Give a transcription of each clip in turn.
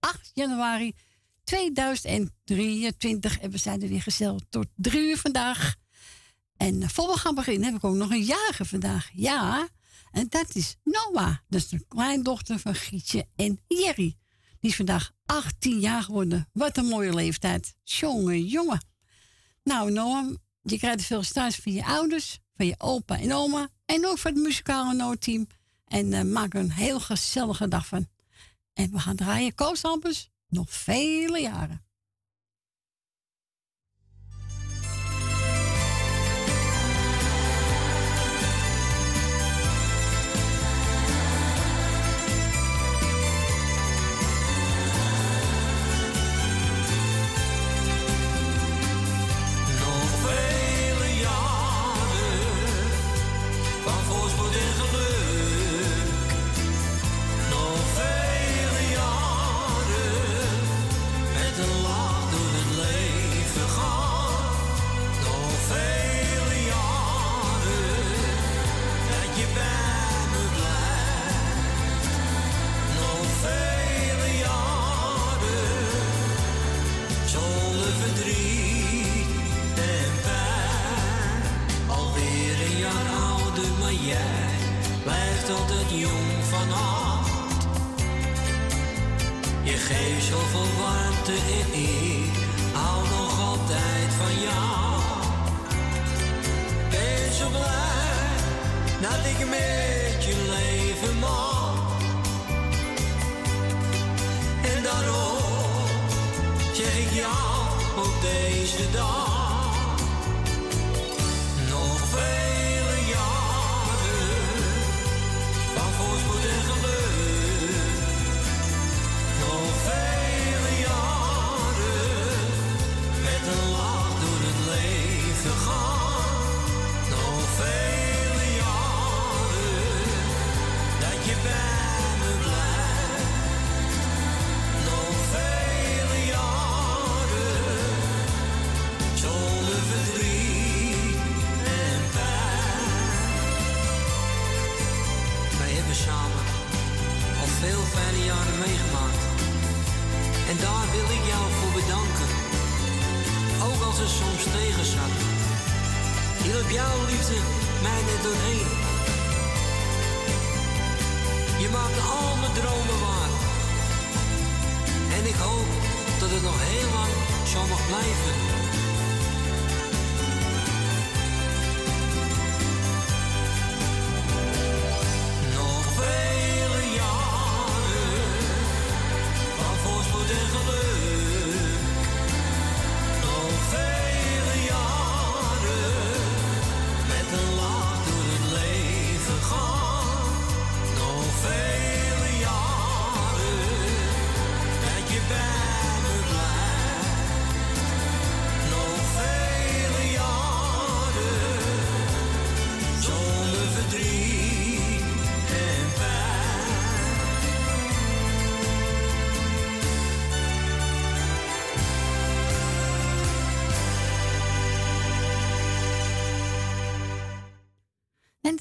8 januari 2023. En we zijn er weer gesteld tot drie uur vandaag. En voor we gaan beginnen heb ik ook nog een jager vandaag. Ja, en dat is Noah. Dat is de kleindochter van Gietje en Jerry. Die is vandaag 18 jaar geworden. Wat een mooie leeftijd. Jongen, jongen. Nou, Noah, je krijgt veel thuis van je ouders, van je opa en oma en ook voor het muzikale noodteam. En uh, maak een heel gezellige dag van. En we gaan draaien Koos nog vele jaren.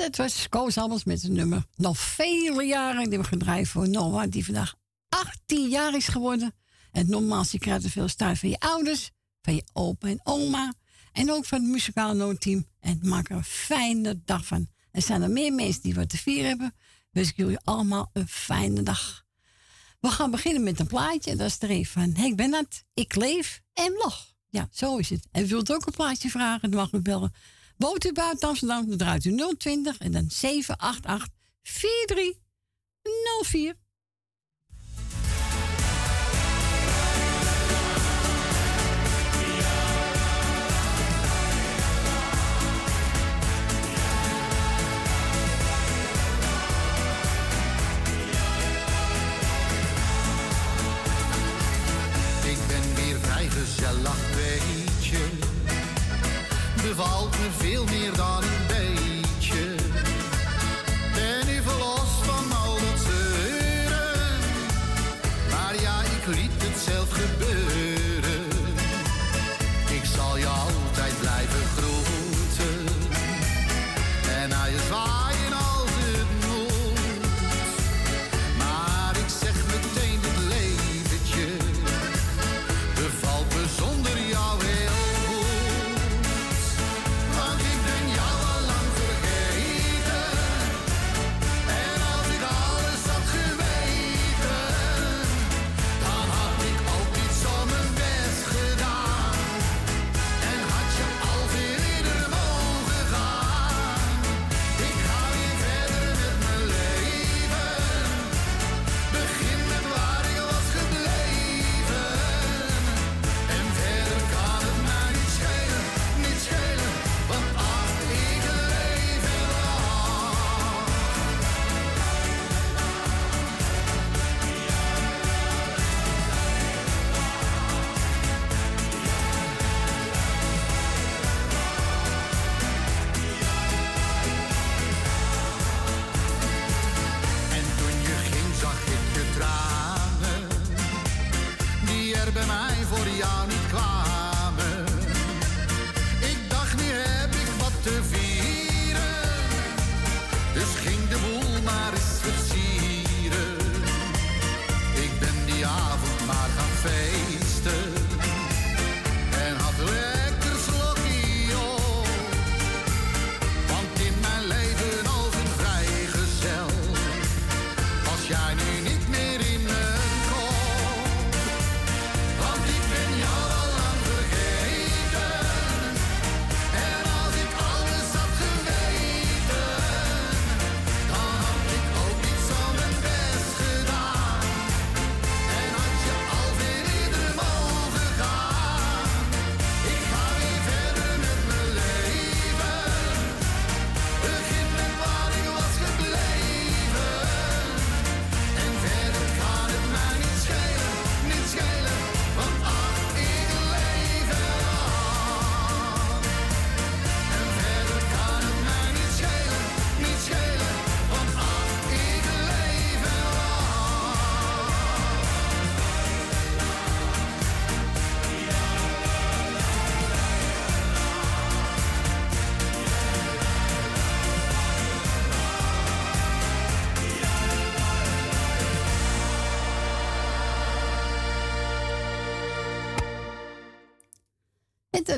Het was Koos Albers met het nummer. Nog vele jaren die we gedraaid voor Noah, die vandaag 18 jaar is geworden. En nogmaals, je krijgt er veel steun van je ouders, van je opa en oma. En ook van het muzikale noodteam. En maak er een fijne dag van. Er zijn er meer mensen die wat te vieren hebben. Dus ik jullie allemaal een fijne dag. We gaan beginnen met een plaatje. Dat is er een van Henk Bennett. Ik leef en lach. Ja, zo is het. En wilt ook een plaatje vragen, dan mag u bellen Woont u buiten Amsterdam, dan draait u 020 en dan 788 4304.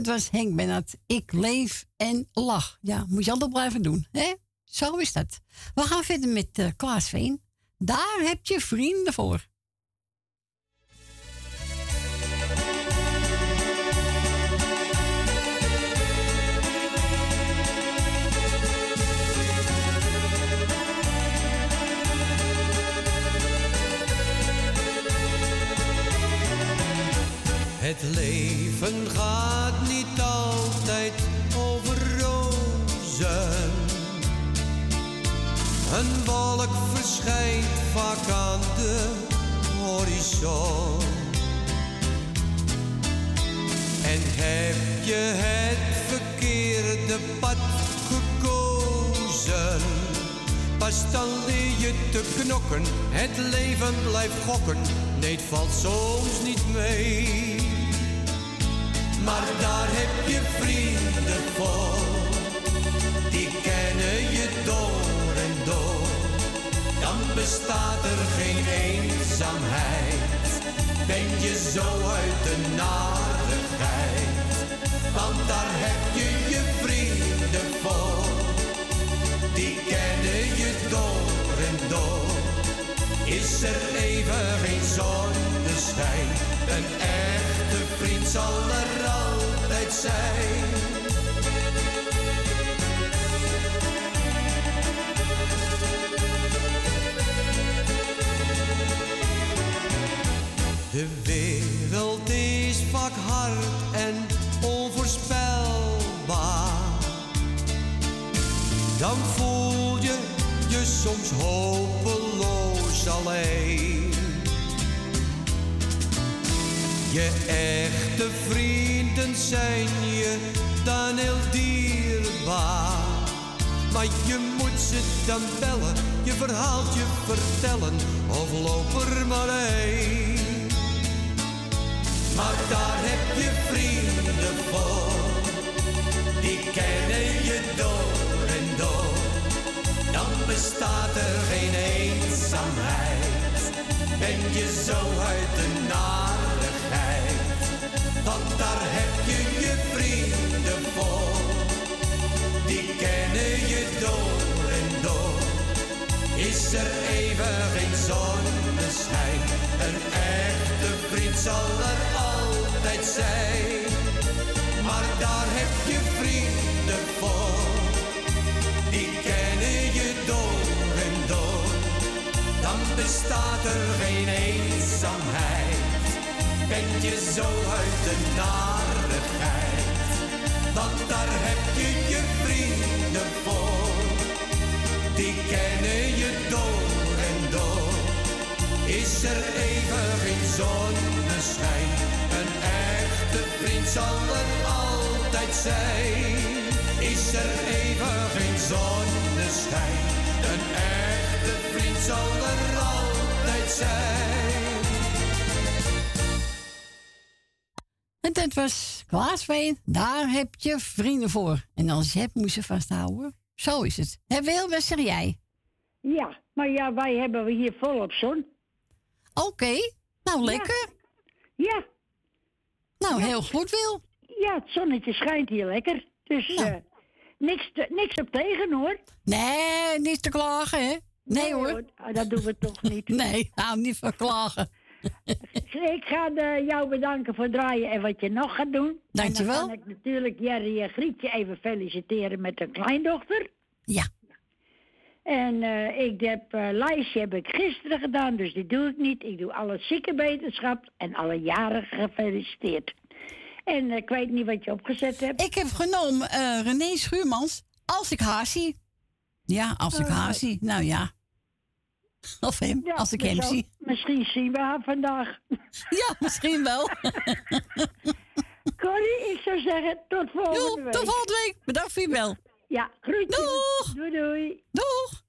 Dat was Henk Bennett. Ik leef en lach. Ja, moet je altijd blijven doen. Hè? Zo is dat. We gaan verder met eh, Klaas Veen. Daar heb je vrienden voor. Het leven gaat Een wolk verschijnt vaak aan de horizon. En heb je het verkeerde pad gekozen, pas dan leer je te knokken. Het leven blijft gokken, nee, het valt soms niet mee. Maar daar heb je vrienden voor, die kennen je door Dan bestaat er geen eenzaamheid, ben je zo uit de narigheid. Want daar heb je je vrienden voor, die kennen je door en door. Is er even geen zonneschijn, een echte vriend zal er altijd zijn. En onvoorspelbaar. Dan voel je je soms hopeloos alleen. Je echte vrienden zijn je dan heel dierbaar. Maar je moet ze dan bellen, je verhaaltje vertellen of loop er maar heen. Maar daar heb je vrienden voor, die kennen je door en door. Dan bestaat er geen eenzaamheid, ben je zo uit de narigheid. Want daar heb je je vrienden voor, die kennen je door en door. Is er even geen zonneschijn, een echte vriend zal er je zo uit de narigheid. Want daar heb je je vrienden voor, die kennen je door en door. Is er even geen zonneschijn, een echte vriend zal er altijd zijn. Is er even geen zonneschijn, een echte vriend zal er altijd zijn. Dat was Klaasveen. Daar heb je vrienden voor. En als je hebt, moet je vasthouden. Zo is het. Hé Wil, wat zeg jij? Ja, maar ja, wij hebben hier volop zon. Oké. Nou, lekker. Ja, Nou, heel goed, Wil. ja, het zonnetje schijnt hier lekker. Dus Ja. eh, niks, te- niks op tegen hoor. Nee, niet te klagen, hè? Nee, hoor. Ah, Dat doen we toch niet. Nee, nou, niet van klagen. Ik ga eh, jou bedanken voor het draaien en wat je nog gaat doen. Dankjewel. En dan kan ik natuurlijk Jerry en Grietje even feliciteren met hun kleindochter. Ja. En eh, ik heb eh lijstje heb ik gisteren gedaan, dus die doe ik niet. Ik doe alle ziekenwetenschap en alle jarigen gefeliciteerd. En ik weet niet wat je opgezet hebt. Ik heb genomen René Schuurmans. Als ik haar zie. Ja, als ik haar zie. Nou ja. Of hem, Ja, als ik dus hem zie. Misschien zien we haar vandaag. Ja, misschien wel. Corrie, ik zou zeggen tot volgende Doei, week. tot volgende week. Bedankt voor je bel. Ja, groetjes. Doeg. Doei doei. Doeg.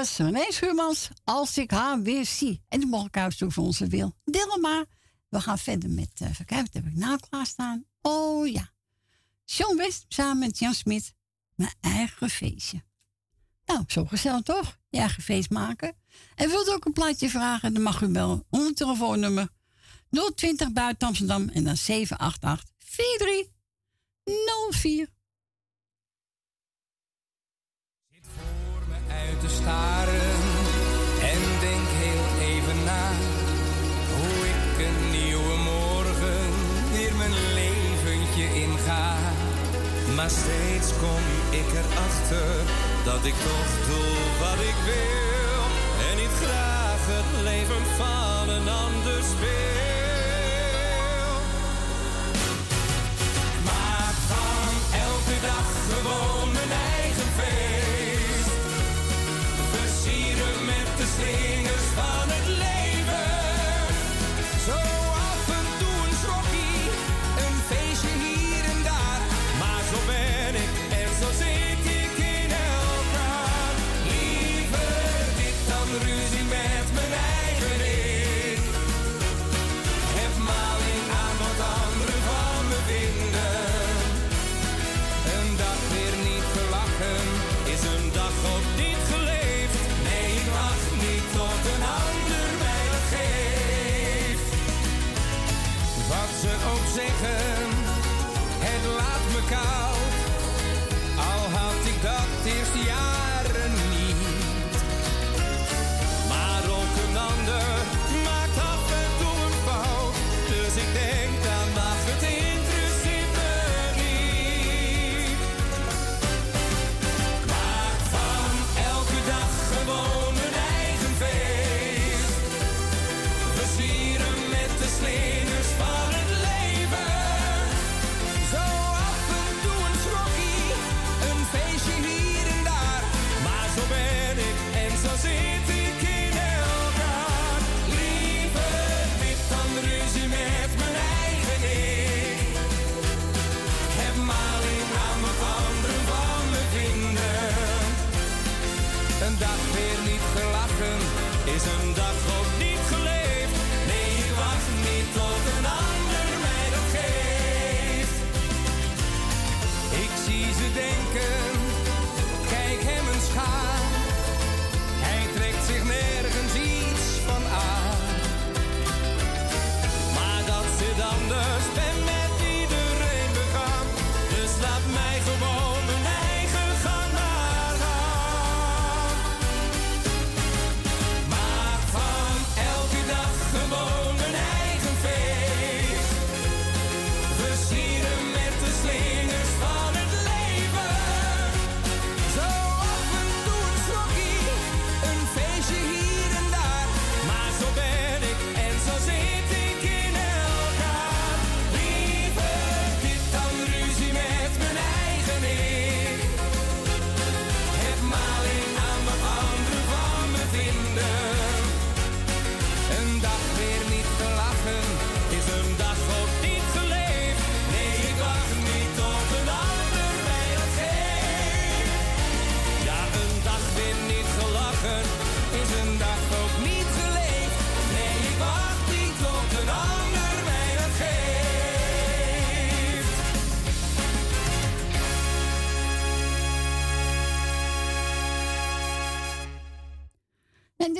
Was René Schuurmans. Als ik haar weer zie. En die mocht ik uitzoeken voor onze Wil. Dilma. We gaan verder met, uh, kijken, wat heb ik nou klaarstaan? Oh ja. John West samen met Jan Smit. Mijn eigen feestje. Nou, zo gezellig toch? Je eigen feest maken. En wilt ook een plaatje vragen, dan mag u bellen. Onder telefoonnummer 020 buiten Amsterdam en dan 788 4304. Te staren en denk heel even na hoe ik een nieuwe morgen weer mijn leventje inga. Maar steeds kom ik erachter dat ik toch doe wat ik wil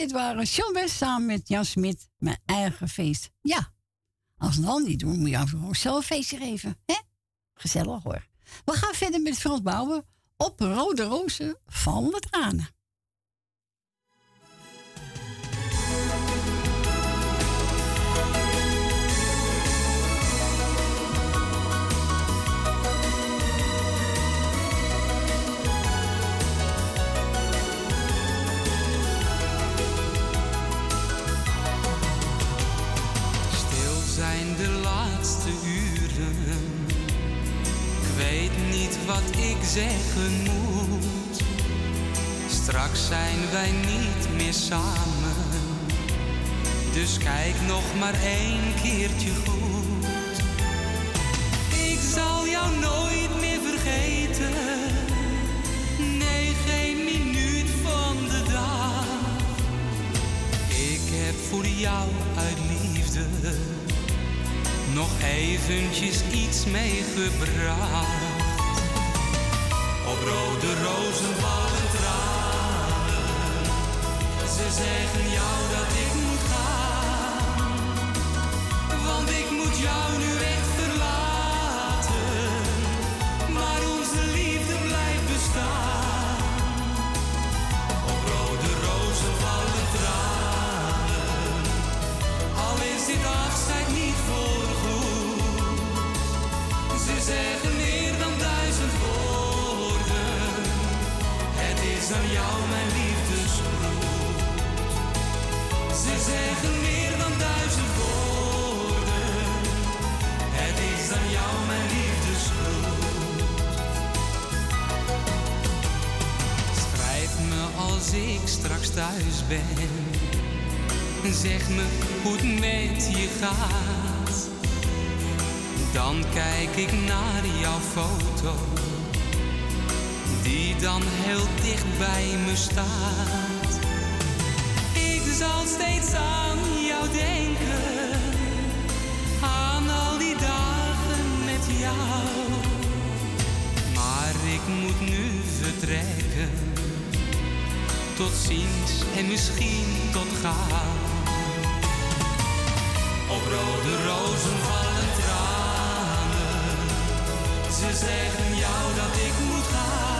dit waren John West samen met Jan Smit. Mijn eigen feest. Ja, als een ander niet doen, moet je af en zelf een feestje geven. hè? Gezellig hoor. We gaan verder met Frans Bouwen op Rode Rozen van de Tranen. Wat ik zeggen moet. Straks zijn wij niet meer samen. Dus kijk nog maar één keertje goed. Ik zal jou nooit meer vergeten. Nee, geen minuut van de dag. jou uit liefde nog eventjes iets meegebracht. Op rode rozen vallen tranen. Ze zeggen jou dat ik moet gaan, want ik moet jou nu echt verlaten. Maar onze liefde blijft bestaan. Op rode rozen vallen tranen. Al is dit afscheid niet voorgoed. Ze zeggen is aan jou mijn liefdesgroet. Ze zeggen meer dan duizend woorden. Het is aan jou mijn liefdesgroet. Schrijf me als ik straks thuis ben. Zeg me hoe het met je gaat. Dan kijk ik naar jouw foto. Die dan heel dicht bij me staat. Ik zal steeds aan jou denken. Aan al die dagen met jou. Maar ik moet nu vertrekken. Tot ziens en misschien tot gauw. Op rode rozen vallen tranen. Ze zeggen jou dat ik moet gaan.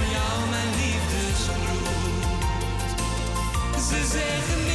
Aan jou mijn liefdesgroet. Ze zeggen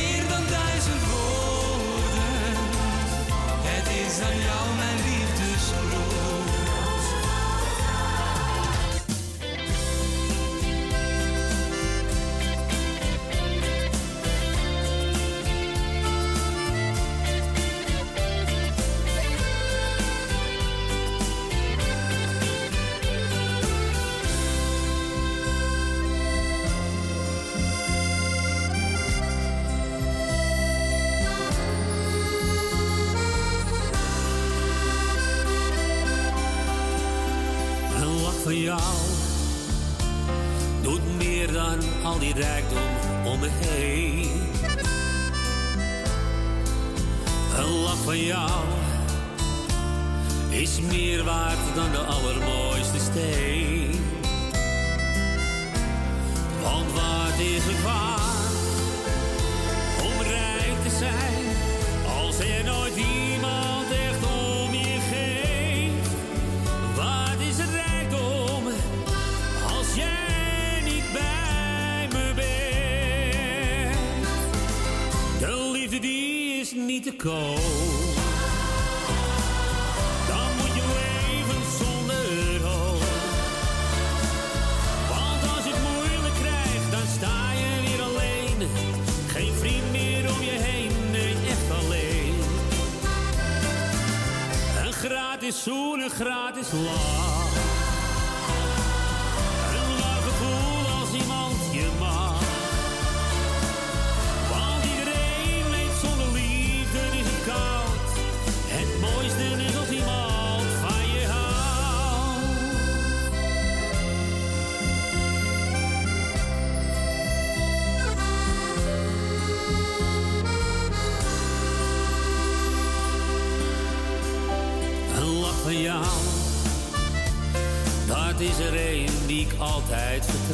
gratis lach.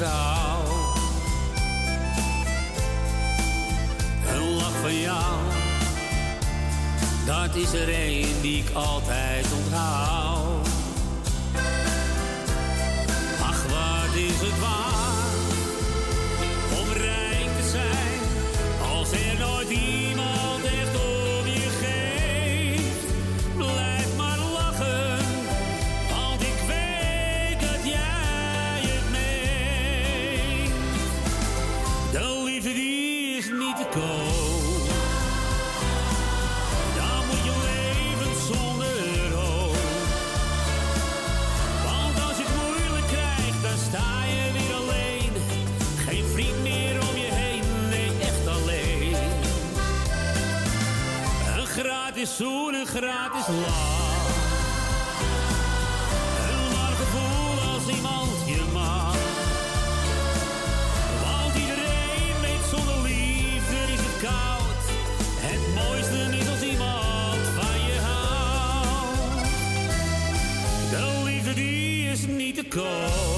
Een lach van jou. Dat is er een die ik altijd onthoud. Gratis zoen, een gratis lach. Een warm gevoel als iemand je mag. Want iedereen weet zonder liefde is het koud. Het mooiste is als iemand van je houdt. De liefde die is niet te koop.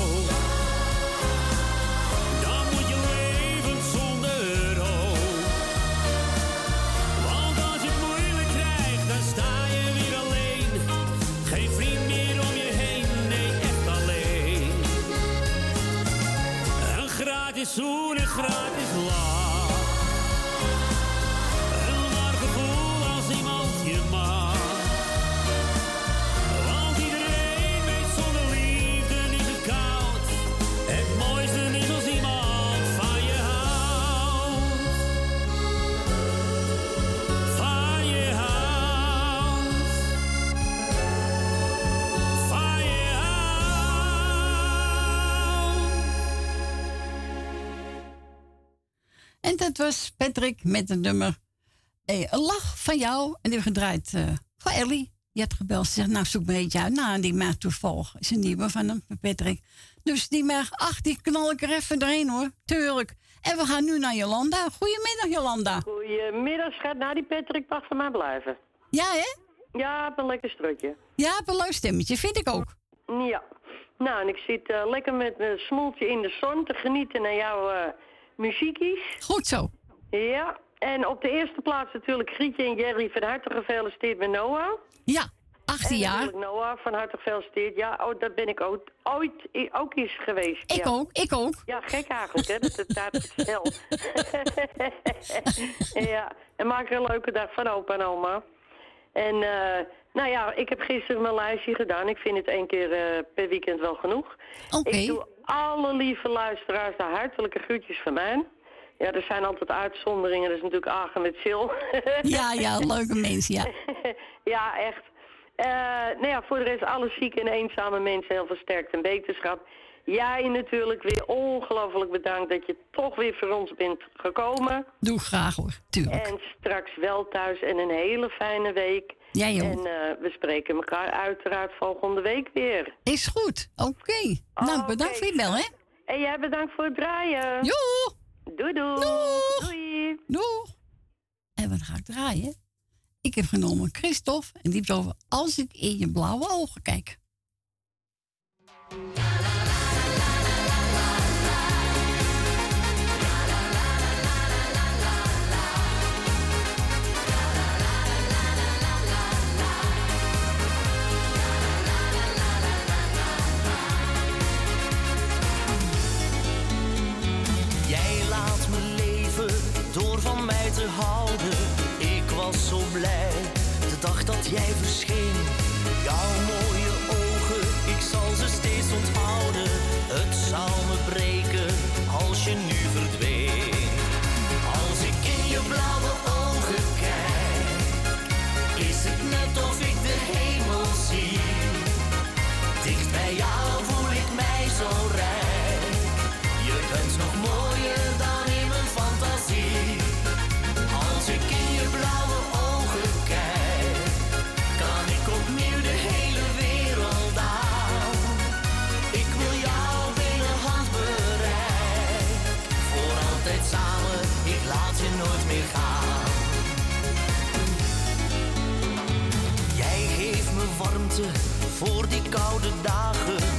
Gratis zoen, een gratis lach. Patrick met het nummer eh, Een lach van jou. En die hebben gedraaid voor Ellie. Die had gebeld. Ze zegt, nou zoek me eentje uit. Nou, die maakt toevallig. Is een nieuwe van hem, Patrick. Dus die mag, ach, die knal ik er even doorheen hoor. Tuurlijk. En we gaan nu naar Jolanda. Goedemiddag Jolanda. Goedemiddag, schat. Nou, die Patrick mag van mij blijven. Ja hè? Ja, heb een lekker strutje. Ja, heb een leuk stemmetje. Vind ik ook. Ja. Nou, en ik zit eh, lekker met mijn smoeltje in de zon te genieten naar jouw eh muziekjes. Goed zo. Ja. En op de eerste plaats natuurlijk Grietje en Jerry van harte gefeliciteerd met Noah. Ja, 18 En jaar. natuurlijk Noah van harte gefeliciteerd. Ja, oh, dat ben ik ook, ooit ook eens geweest. Ik ja. ook, ik ook. Ja, gek eigenlijk, hè, dat het daar snel. ja, en maak er een leuke dag van opa en oma. En, eh, nou ja, ik heb gisteren mijn lijstje gedaan. Ik vind het één keer eh, per weekend wel genoeg. Oké. Ik doe alle lieve luisteraars de hartelijke groetjes van mij. Ja, er zijn altijd uitzonderingen. Dat is natuurlijk Agen met Sil. Ja, ja, leuke mensen, ja. ja, echt. Eh, nou ja, voor de rest alle zieke en eenzame mensen heel veel sterkte en beterschap. Jij natuurlijk weer ongelooflijk bedankt dat je toch weer voor ons bent gekomen. Doe graag hoor, tuurlijk. En straks wel thuis en een hele fijne week. Jij ook. En eh, we spreken elkaar uiteraard volgende week weer. Is goed, oké. Nou, bedankt voor je bel, hè. En jij bedankt voor het draaien. Joe! Doei doei. Doeg. Doei. Doeg! En wat ga ik draaien? Ik heb genomen Christophe en die heeft over Als ik in je blauwe ogen kijk. Was zo voor die koude dagen,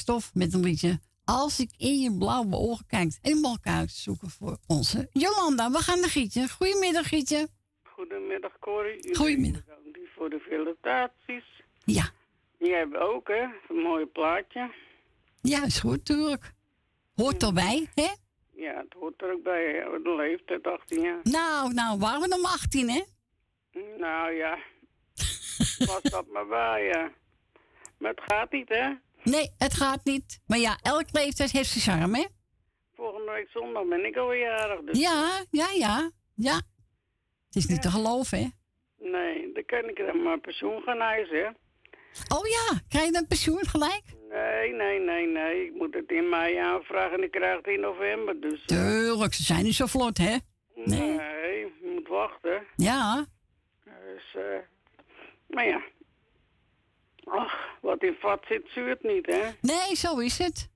Christophe met een liedje. Als ik in je blauwe ogen kijk. En die mag ik uitzoeken voor onze Jolanda. We gaan naar Gietje. Goedemiddag, Gietje. Goedemiddag, Corrie. Goedemiddag. voor de felicitaties. Ja. Jij hebt ook, hè? Een mooi plaatje. Ja, is goed, tuurlijk. Hoort erbij, hè? Ja, het hoort er ook bij. hè, De leeftijd 18 jaar. Nou, nou, waren we maar 18, hè? Nou ja, was dat maar bij, ja. Maar het gaat niet, hè? Nee, het gaat niet. Maar ja, elke leeftijd heeft zijn charme, hè? Volgende week zondag ben ik alweer jarig, dus... Ja, ja, ja. Ja. Het is niet te geloven, hè? Nee, dan kan ik dan maar pensioen gaan eisen, hè? Oh ja, krijg je dan pensioen gelijk? Nee, nee, nee, nee. Ik moet het in mei aanvragen en ik krijg het in november, dus... eh, Tuurlijk, ze zijn niet zo vlot, hè? nee, je moet wachten. Ja. Dus, eh, maar ja. Ach, wat in vat zit, zuurt niet, hè? Nee, zo is het.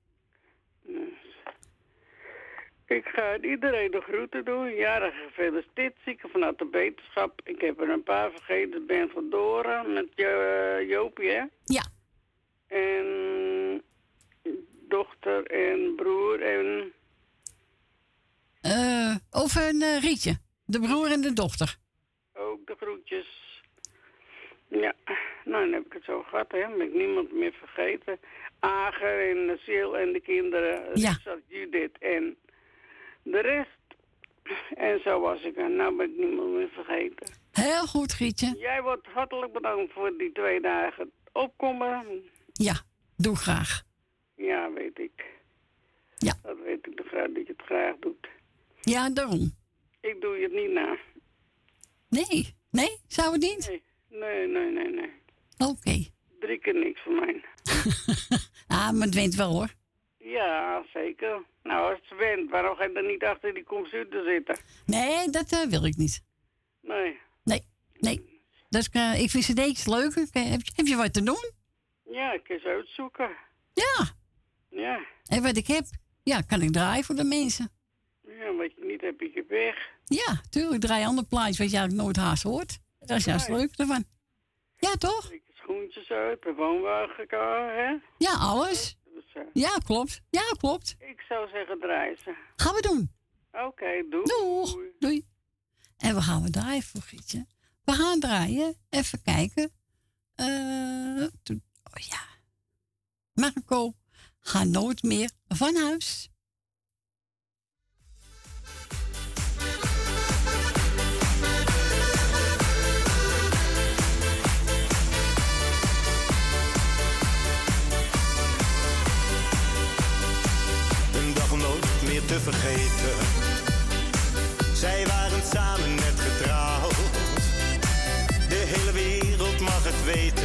Ik ga iedereen de groeten doen. Jarig gefeliciteerd, zieken vanuit de beterschap. Ik heb er een paar vergeten. Ben van Doren met jo eh, Joopie, hè? Ja. En dochter en broer en... Eh, over een eh, Rietje. De broer en de dochter. Ook de groetjes. Ja, nou dan heb ik het zo gehad, hè. Ben ik niemand meer vergeten. Ager en de Sil en de kinderen. Ja. Richard, Judith en de rest. En zo was ik er. Nou ben ik niemand meer vergeten. Heel goed, Gietje. Jij wordt hartelijk bedankt voor die twee dagen opkomen. Ja, doe graag. Ja, weet ik. Ja. Dat weet ik, de vrouw dat je het graag doet. Ja, daarom. Ik doe je het niet na. Nee, nee, zou het niet? Nee, nee, nee, nee. nee. Oké. Drie keer niks voor mij. Ah, maar het wint wel, hoor. Ja, zeker. Nou, als het went, waarom ga je dan niet achter die computer zitten? Nee, dat eh, wil ik niet. Nee. Nee, nee. Is, eh, ik vind cd's leuk. Oké, Heb, je- heb je wat te doen? Ja, ik kan ze uitzoeken. Ja. Ja. En wat ik heb, ja, kan ik draaien voor de mensen. Ja, wat je niet hebt, heb je weg. Ja, tuurlijk. Draai andere plaatjes wat je eigenlijk nooit haast hoort. Dat is juist leuk ervan. Ja, toch? Schoentjes uit, de woonwagen, hè? Ja, alles. Eh, Ja, klopt. Ja, klopt. ik zou zeggen, draai ze. Gaan we doen. Oké, doei. Doeg. Doei. En we gaan we draaien voor Gietje. We gaan draaien. Even kijken. To- oh ja. Marco, ga nooit meer van huis. te vergeten. Zij waren samen net getrouwd. De hele wereld mag het weten.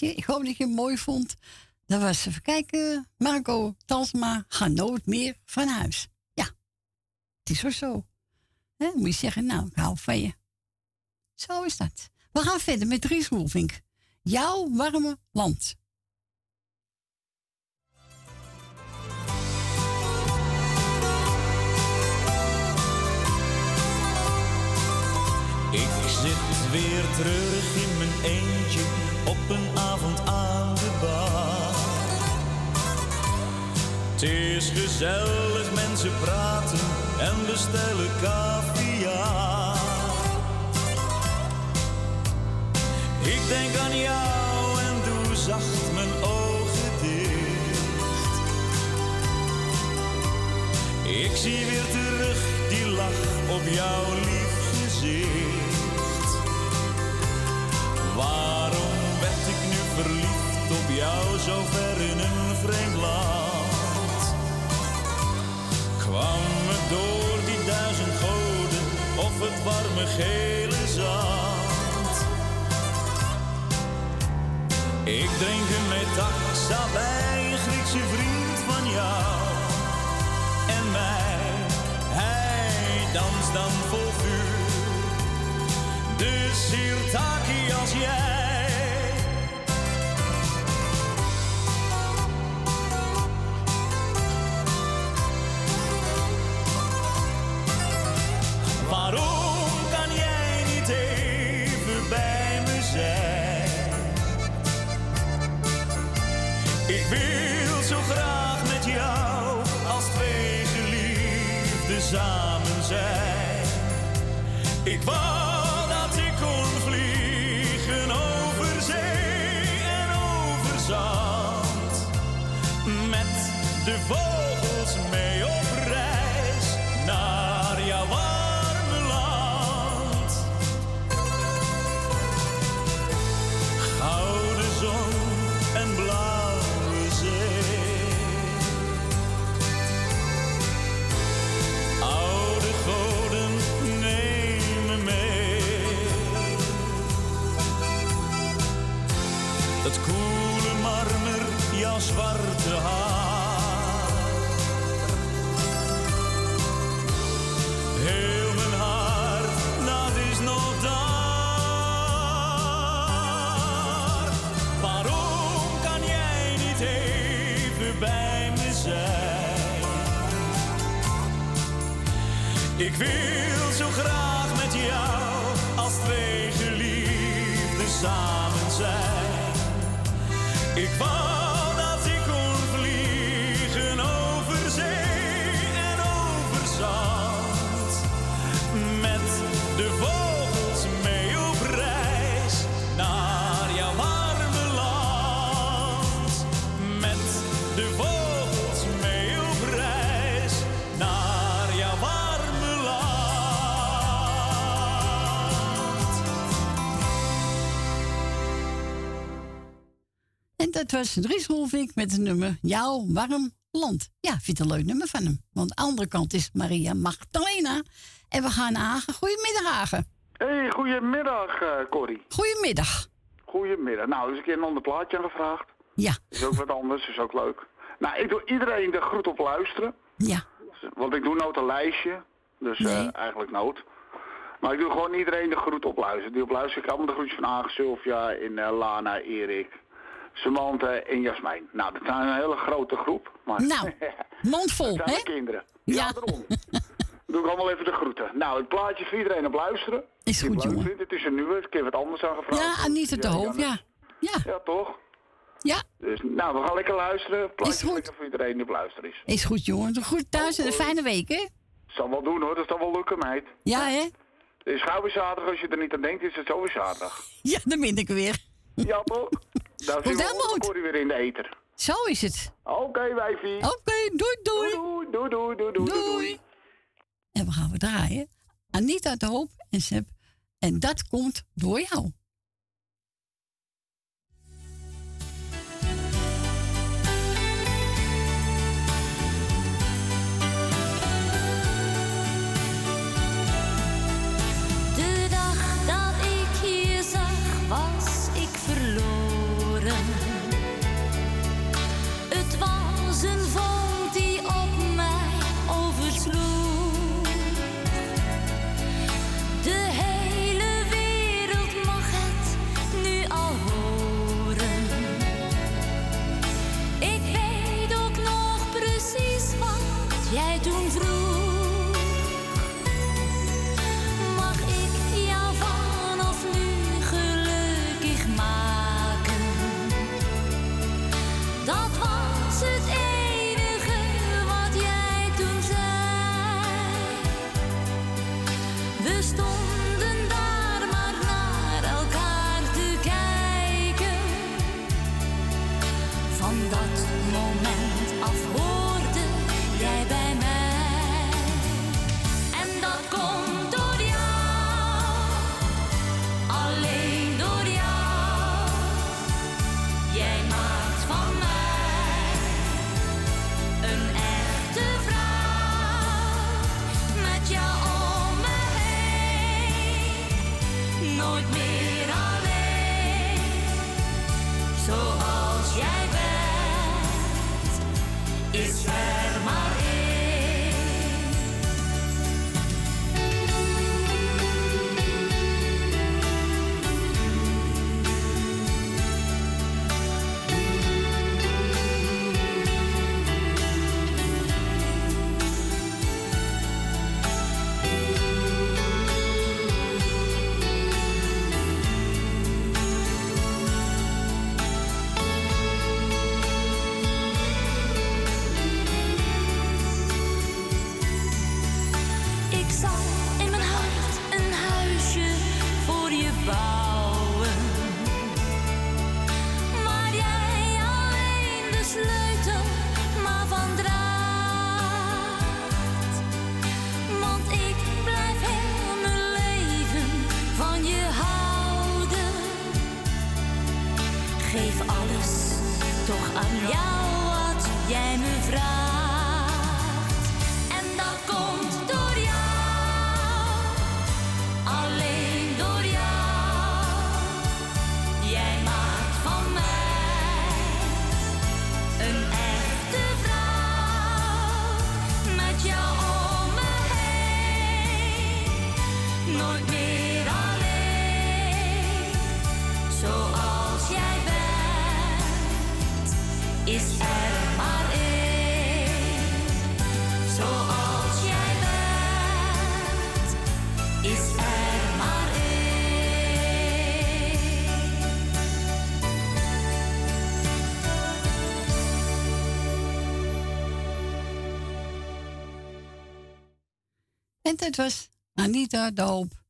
Ik hoop dat je het mooi vond. Dat was, even kijken, Marco Talsma, ga nooit meer van huis. Ja, het is wel zo. Hè? Moet je zeggen, nou, ik hou van je. Zo is dat. We gaan verder met Dries Roelvink. Jouw warme land. Ik zit weer terug is gezellig, mensen praten en bestellen caviar. Ik denk aan jou en doe zacht mijn ogen dicht. Ik zie weer terug die lach op jouw lief gezicht. Waarom werd ik nu verliefd op jou zo ver in een vreemd warme gele zand? Ik drink een metaxa bij een Griekse vriend van jou en mij. Hij danst dan vol vuur. De sirtaki als jij. Ik Ik wil zo graag met jou als twee geliefden samen zijn. Ik dat was Dries Roelvink met het nummer Jouw warm land. Ja, vind het een leuk nummer van hem. Want de andere kant is Maria Magdalena. En we gaan naar Hagen. Goedemiddag, Hagen. Hey, goedemiddag, eh Corrie. Goedemiddag. Goedemiddag. Nou, dus een keer een ander plaatje aangevraagd. Ja. Is ook wat anders, is ook leuk. Nou, ik doe iedereen de groet op luisteren. Ja. Want ik doe nooit een lijstje. Dus eh, eigenlijk nood. Maar ik doe gewoon iedereen de groet op luisteren. Die op luisteren. Ik allemaal de groetjes van Agen, Sylvia, in eh, Lana, Erik, Samantha en Jasmijn. Nou, dat zijn een hele grote groep. Maar Nou, mondvol, hè? de kinderen. Ja, daarom. doe ik allemaal even de groeten. Nou, het plaatje voor iedereen op luisteren. Is goed, jongen. vindt. Het is een nieuwe. Ik heb wat anders aangevraagd. Ja, Anita de Hoop, ja. Ja. Ja, toch? Ja. Dus, nou, we gaan lekker luisteren. Plaatje Is goed. lekker voor iedereen die op luisteren is. Is goed, jongen. Goed thuis en een fijne week, hè? Zal wel doen hoor, dat zal wel lukken, meid. Ja, hè? Het is gauw weer zaterdag, als je er niet aan denkt, is het zo weer zaterdag. Ja, dan ben ik weer. Ja, toch? Goed. Corrie weer in de eter. Zo is het. Oké, wijfie. Oké, doei, doei. Doei, doei, doei, doei, doei, doei. En we gaan we draaien. Anita de Hoop en Seb. En dat komt door jou. Het dat was Anita Doop.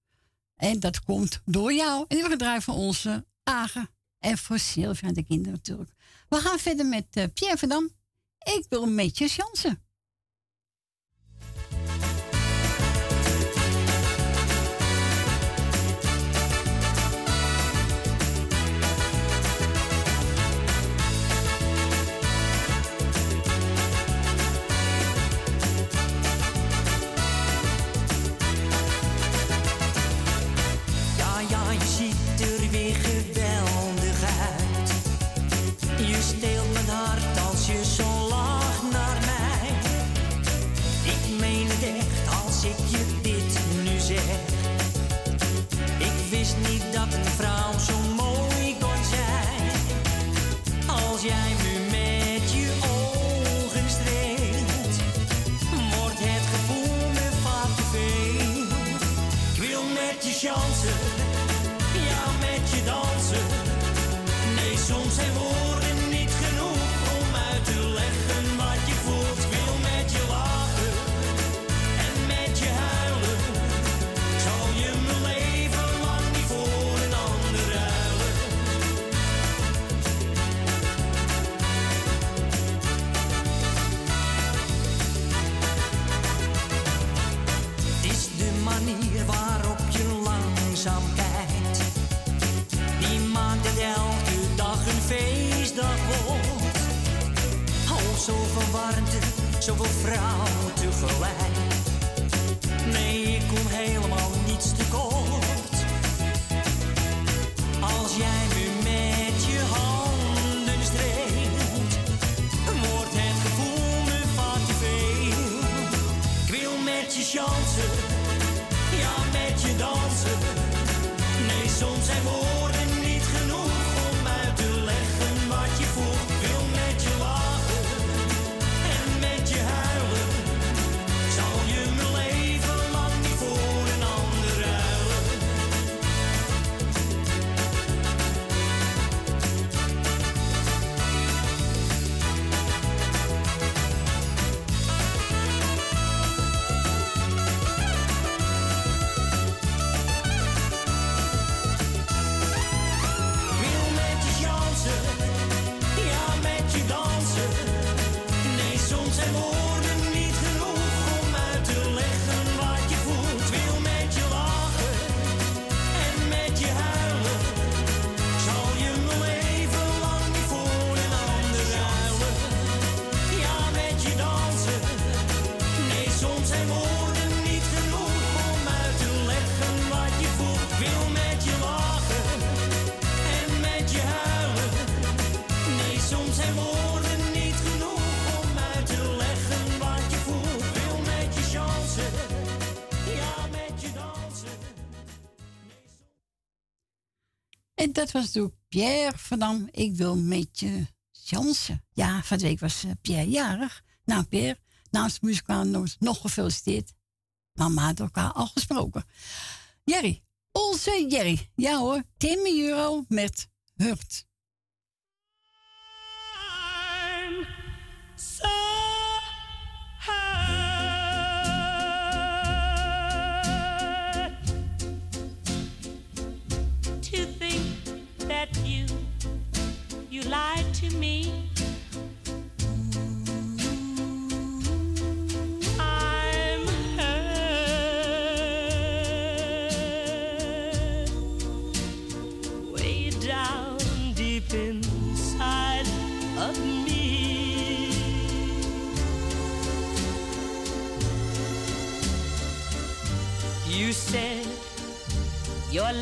En dat komt door jou. En die hebben van onze Agen. En voor Sylvia en de kinderen natuurlijk. We gaan verder met eh, Pierre Verdam. Ik wil een je chansen. zoveel warmte, zoveel vrouwen tegelijk. Nee, ik kom helemaal niets te koop dat was natuurlijk Pierre van Dam. Ik wil met je chansen. Ja, van de week was eh, Pierre jarig. Nou, Pierre, de muzikaal nog gefeliciteerd. Mama had elkaar al gesproken. Jerry, onze Jerry. Ja hoor, 10 euro met Hurt.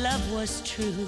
Love was true.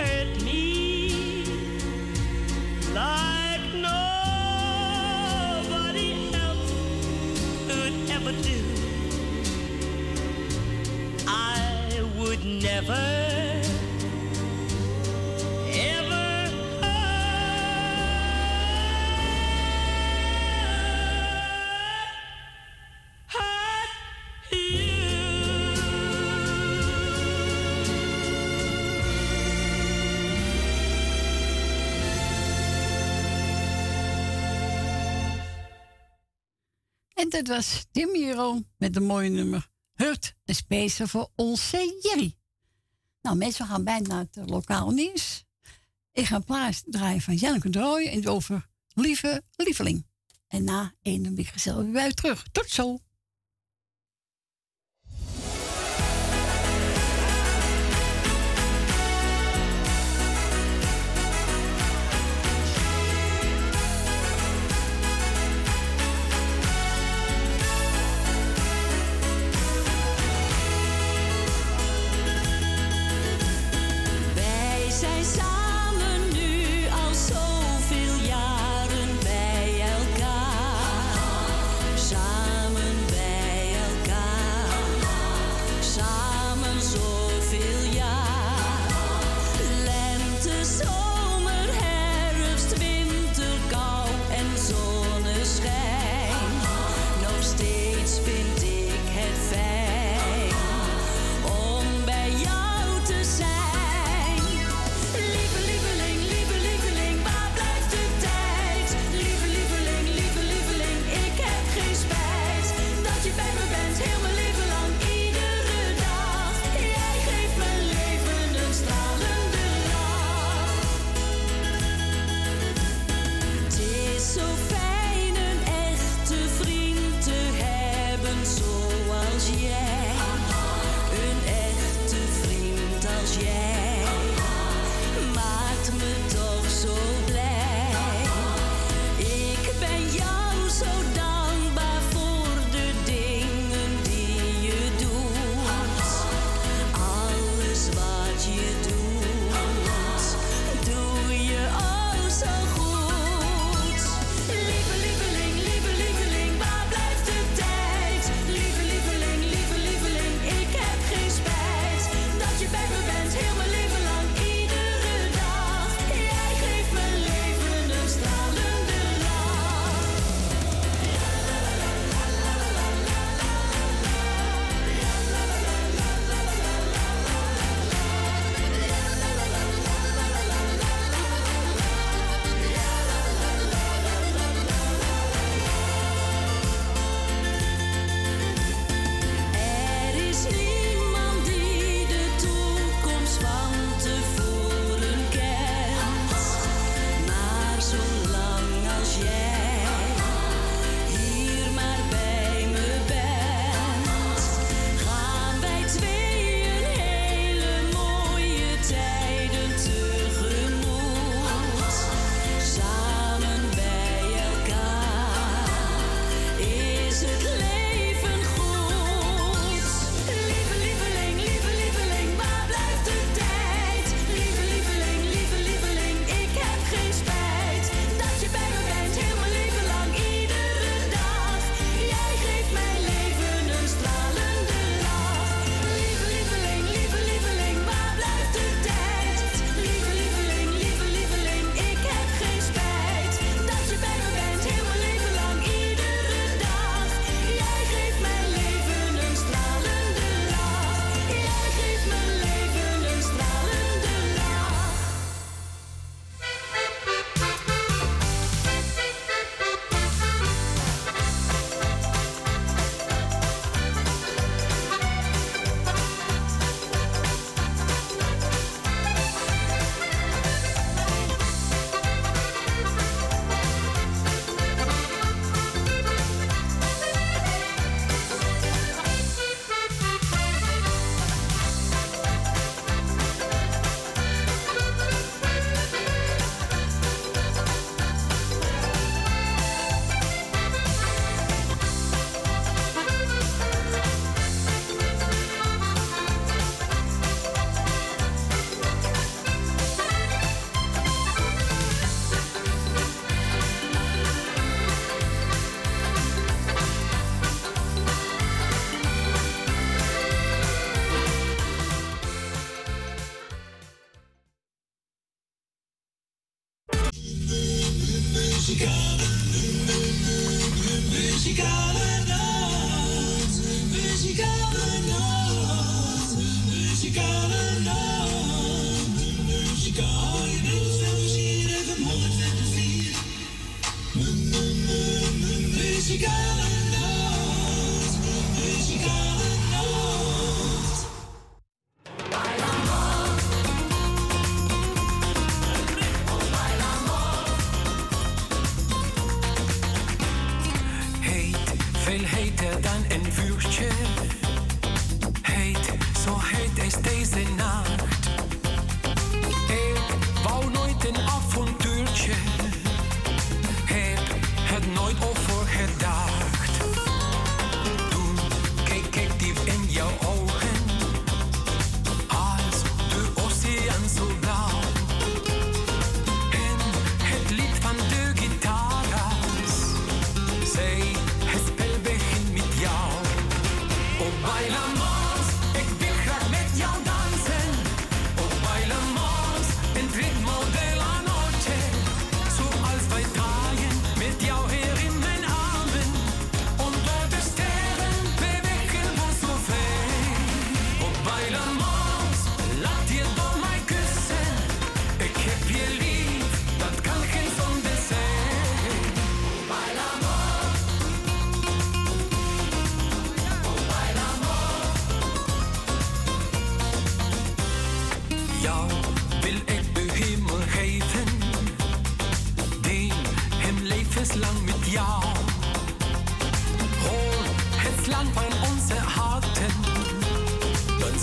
never, En dat was Tim met een mooie nummer Hurt. Een special voor onze Jerry. Nou, mensen gaan bijna naar het lokaal nieuws. Ik ga een plaats draaien van Janneke Drooy en over Lieve Lieveling. En na ben ik gezellig weer terug. Tot zo.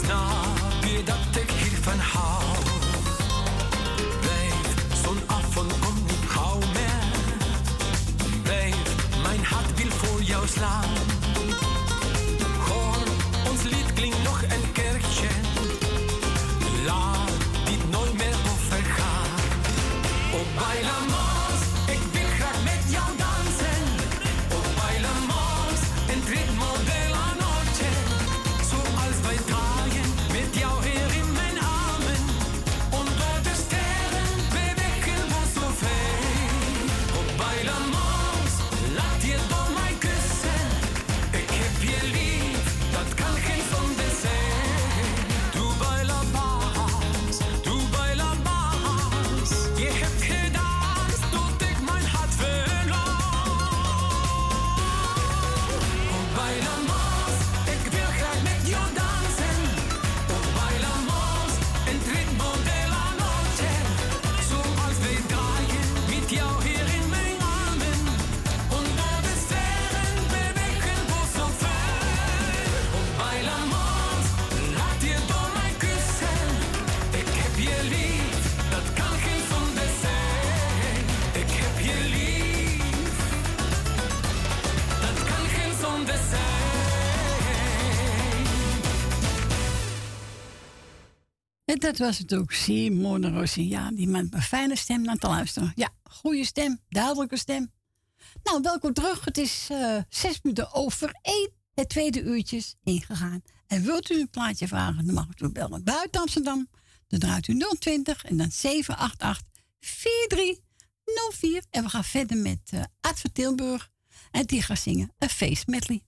snap je dat ik hiervan hou? Blijf, zo'n en komt niet gauw meer. Blijf, mijn hart wil voor jou slaan. dat was het ook. Simone Rossi. Ja, die man een fijne stem naar te luisteren. Ja, goede stem, duidelijke stem. Nou, welkom terug. Het is eh, zes minuten over één. Het tweede uurtje is ingegaan. En wilt u een plaatje vragen, dan mag u bellen buiten Amsterdam. Dan draait u 020 en dan 788 4304. En we gaan verder met uh, Ad Tilburg. En die gaat zingen een feestmedley.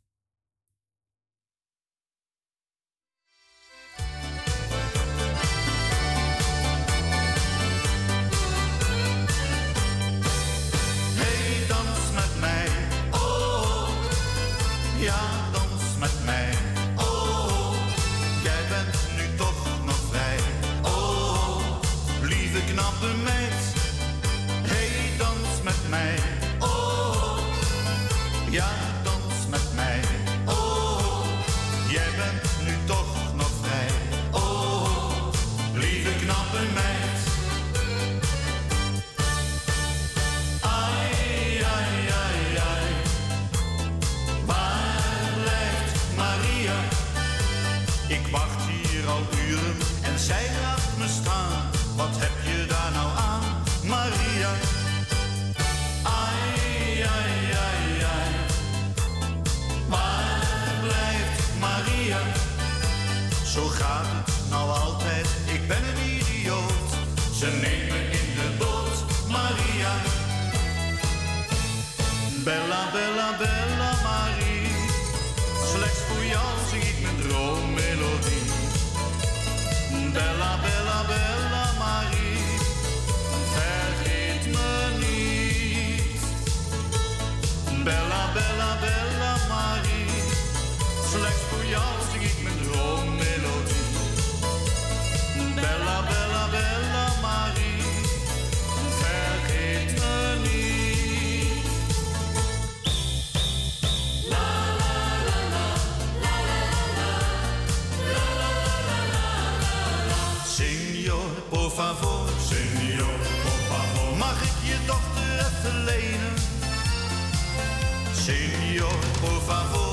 Favor.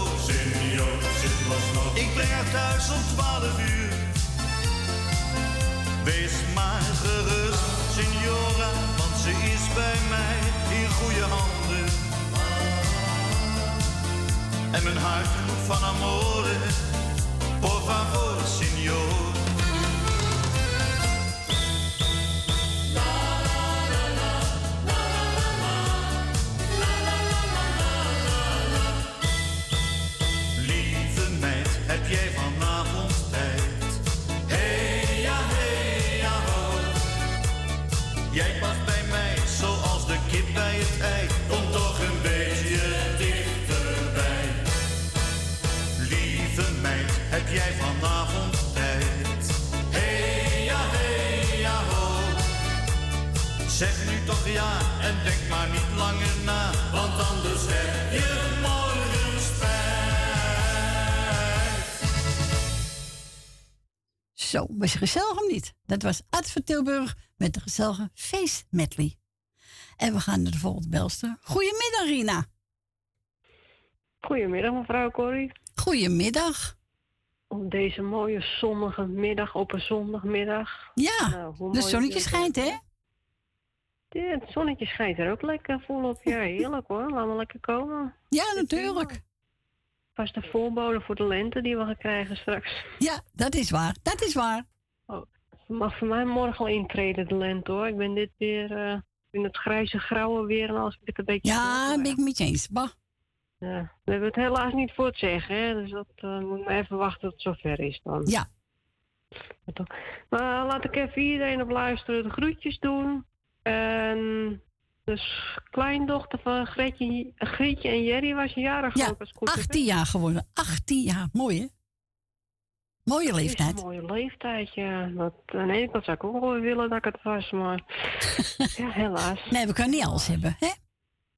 Ik breng haar thuis om 12 uur. Wees maar gerust, signora, want ze is bij mij in goede handen. En mijn hart van amore, por favor, signor. Kom toch een beetje dichterbij. Lieve meid, heb jij vanavond tijd? Hey ja, hey ja, ho. Zeg nu toch ja en denk maar niet langer na, want anders heb je morgen spijt. Zo, was je gezellig of niet? Dat was Ad van Tilburg met de gezellige feest medley. En we gaan naar de volgende belster. Goedemiddag, Rina. Goedemiddag, mevrouw Corrie. Goedemiddag. Op deze mooie zonnige middag, op een zondagmiddag. Ja, Nou, de zonnetje schijnt, hè? Ja, het zonnetje schijnt er ook lekker volop. Ja, heerlijk hoor. Laat maar lekker komen. Ja, natuurlijk. Pas de voorbode voor de lente die we gaan krijgen straks. Ja, dat is waar. Dat is waar. Oh, mag voor mij morgen al intreden, de lente hoor. Ik ben dit weer eh, in het grijze grauwe weer en als ik het een beetje... Ja, ben ik met je eens. Bah. Ja, we hebben het helaas niet voor het zeggen, hè. Dus dat eh, moet maar even wachten tot het zover is dan. Ja. Maar laat ik even iedereen op luisteren de groetjes doen. En dus kleindochter van Gretje, Grietje en Jerry was jarig Ja, ook als het goed is, hè? 18 jaar geworden. 18 jaar. Mooi, hè? Mooie is leeftijd. een mooie leeftijd, ja. Dat, aan de ene kant zou ik ook wel willen dat ik het was, maar ja, helaas. Nee, we kunnen niet alles hebben, hè?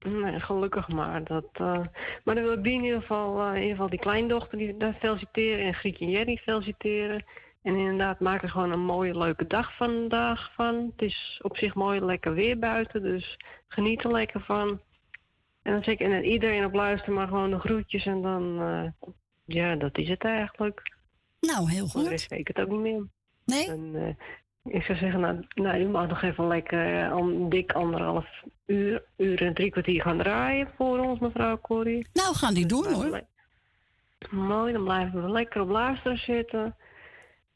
Nee, gelukkig maar. Dat, eh, maar dan wil ik die in ieder geval, eh, in ieder geval die kleindochter die, daar feliciteren en Grietje en Jerry feliciteren. En inderdaad, maak er gewoon een mooie, leuke dag vandaag van. Het is op zich mooi, lekker weer buiten, dus geniet er lekker van. En dan zeg ik, en iedereen op luisteren, maar gewoon de groetjes en dan, eh, ja, dat is het eigenlijk. Nou, heel de rest weet ik het ook niet meer. Nee? En, eh, ik zou zeggen, nou, nou, u mag nog even lekker eh, om dik anderhalf uur, uur en drie kwartier gaan draaien voor ons, mevrouw Corrie. Nou, gaan die doen, hoor. Mooi, dan blijven we lekker op luisteren zitten.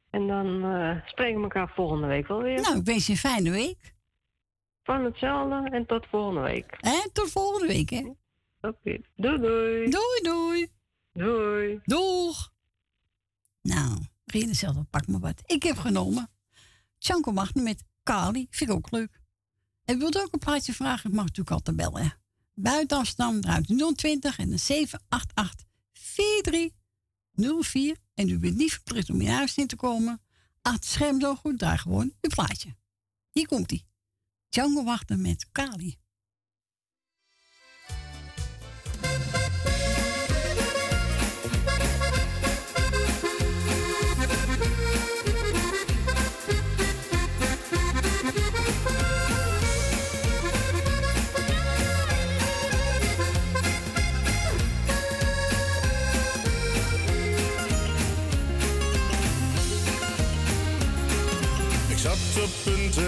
En dan eh, spreken we elkaar volgende week wel weer. Nou, ik wens je een fijne week. Van hetzelfde en tot volgende week. En tot volgende week, hè? Oké, doei doei. Doei doei. Doei. Doeg. Nou, Rina zelf, pak maar wat. Ik heb genomen. Tjanko Magno met Kali. Vind ik ook leuk. En wilt ook een plaatje vragen? Ik mag natuurlijk altijd bellen. Buiten Amsterdam, eruit 020 en dan 788 4304. En u bent niet verplicht om in huis in te komen. Achter scherm zo goed, daar gewoon uw plaatje. Hier komt ie. Django wachten met Kali.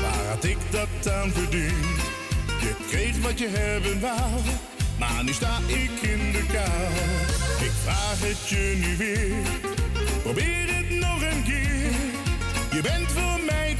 Waar had ik dat aan verdiend? Je kreeg wat je hebben wou, maar nu sta ik in de kou. Ik vraag het je nu weer, probeer het nog een keer. Je bent voor mij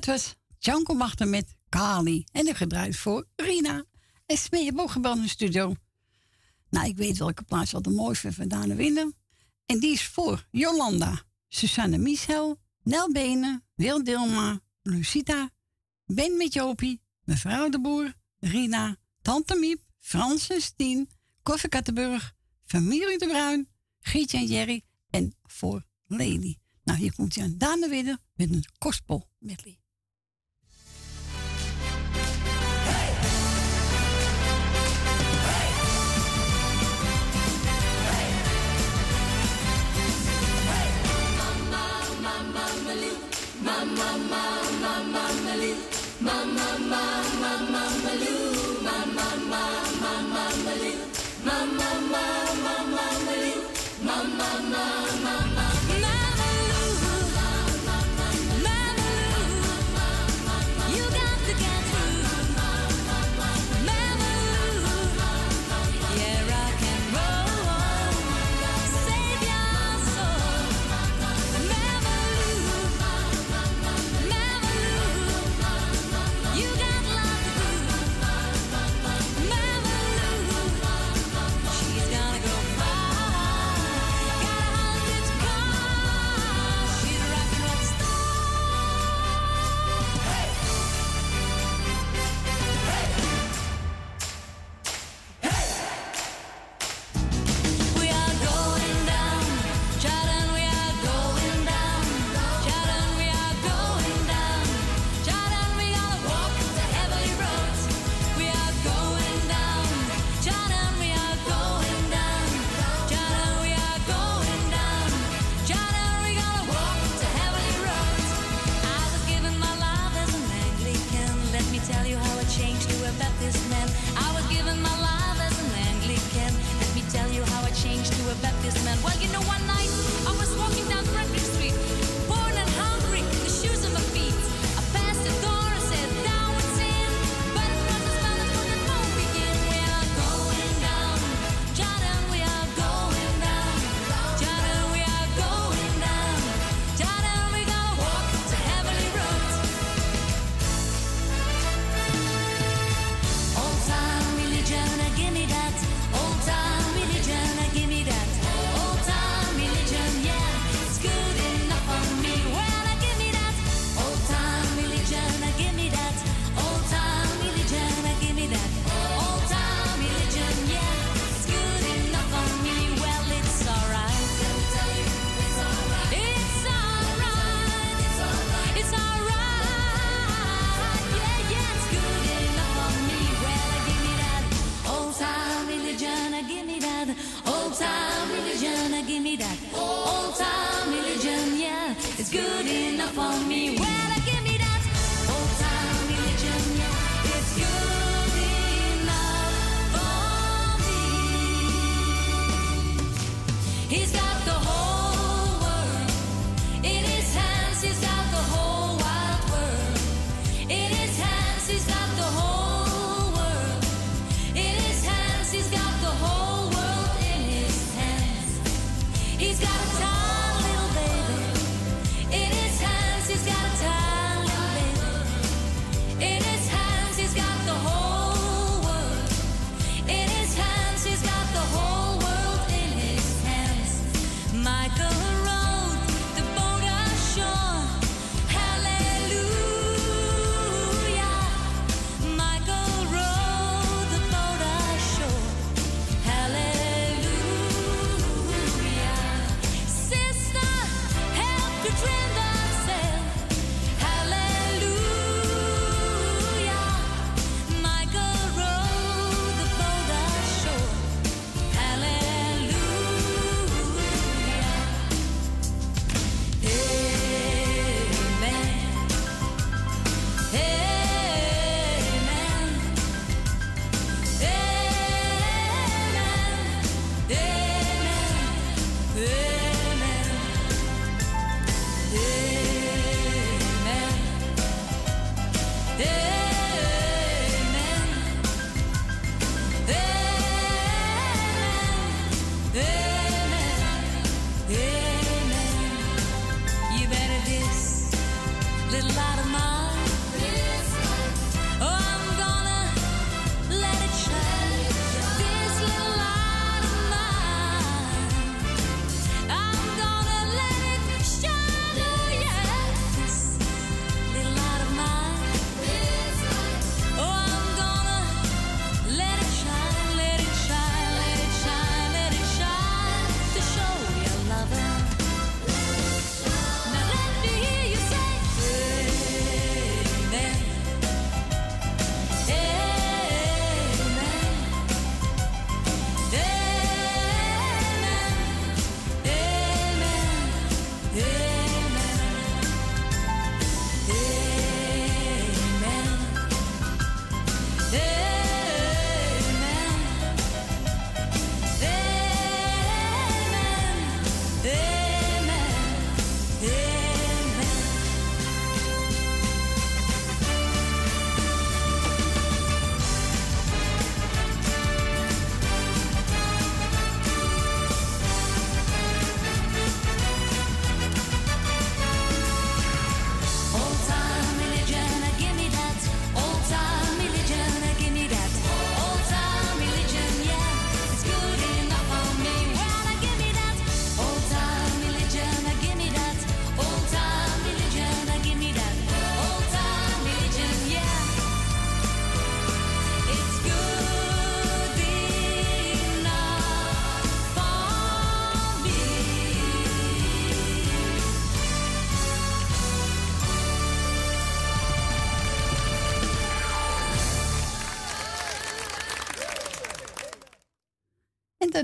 dat was Janko Machter met Kali. En ik gedraaid voor Rina. En Smee in de studio. Nou, ik weet welke plaats al de mooiste van Daan winnen. En die is voor Jolanda, Susanne Michel, Nel Benen, Wil Dilma, Lucita, Ben met Jopie, mevrouw de Boer, Rina, Tante Miep, Frans en Stien, Koffie Kattenburg, familie de Bruin, Gietje en Jerry en voor Lely. Nou, hier komt Daan de Winnen met een gospel medley.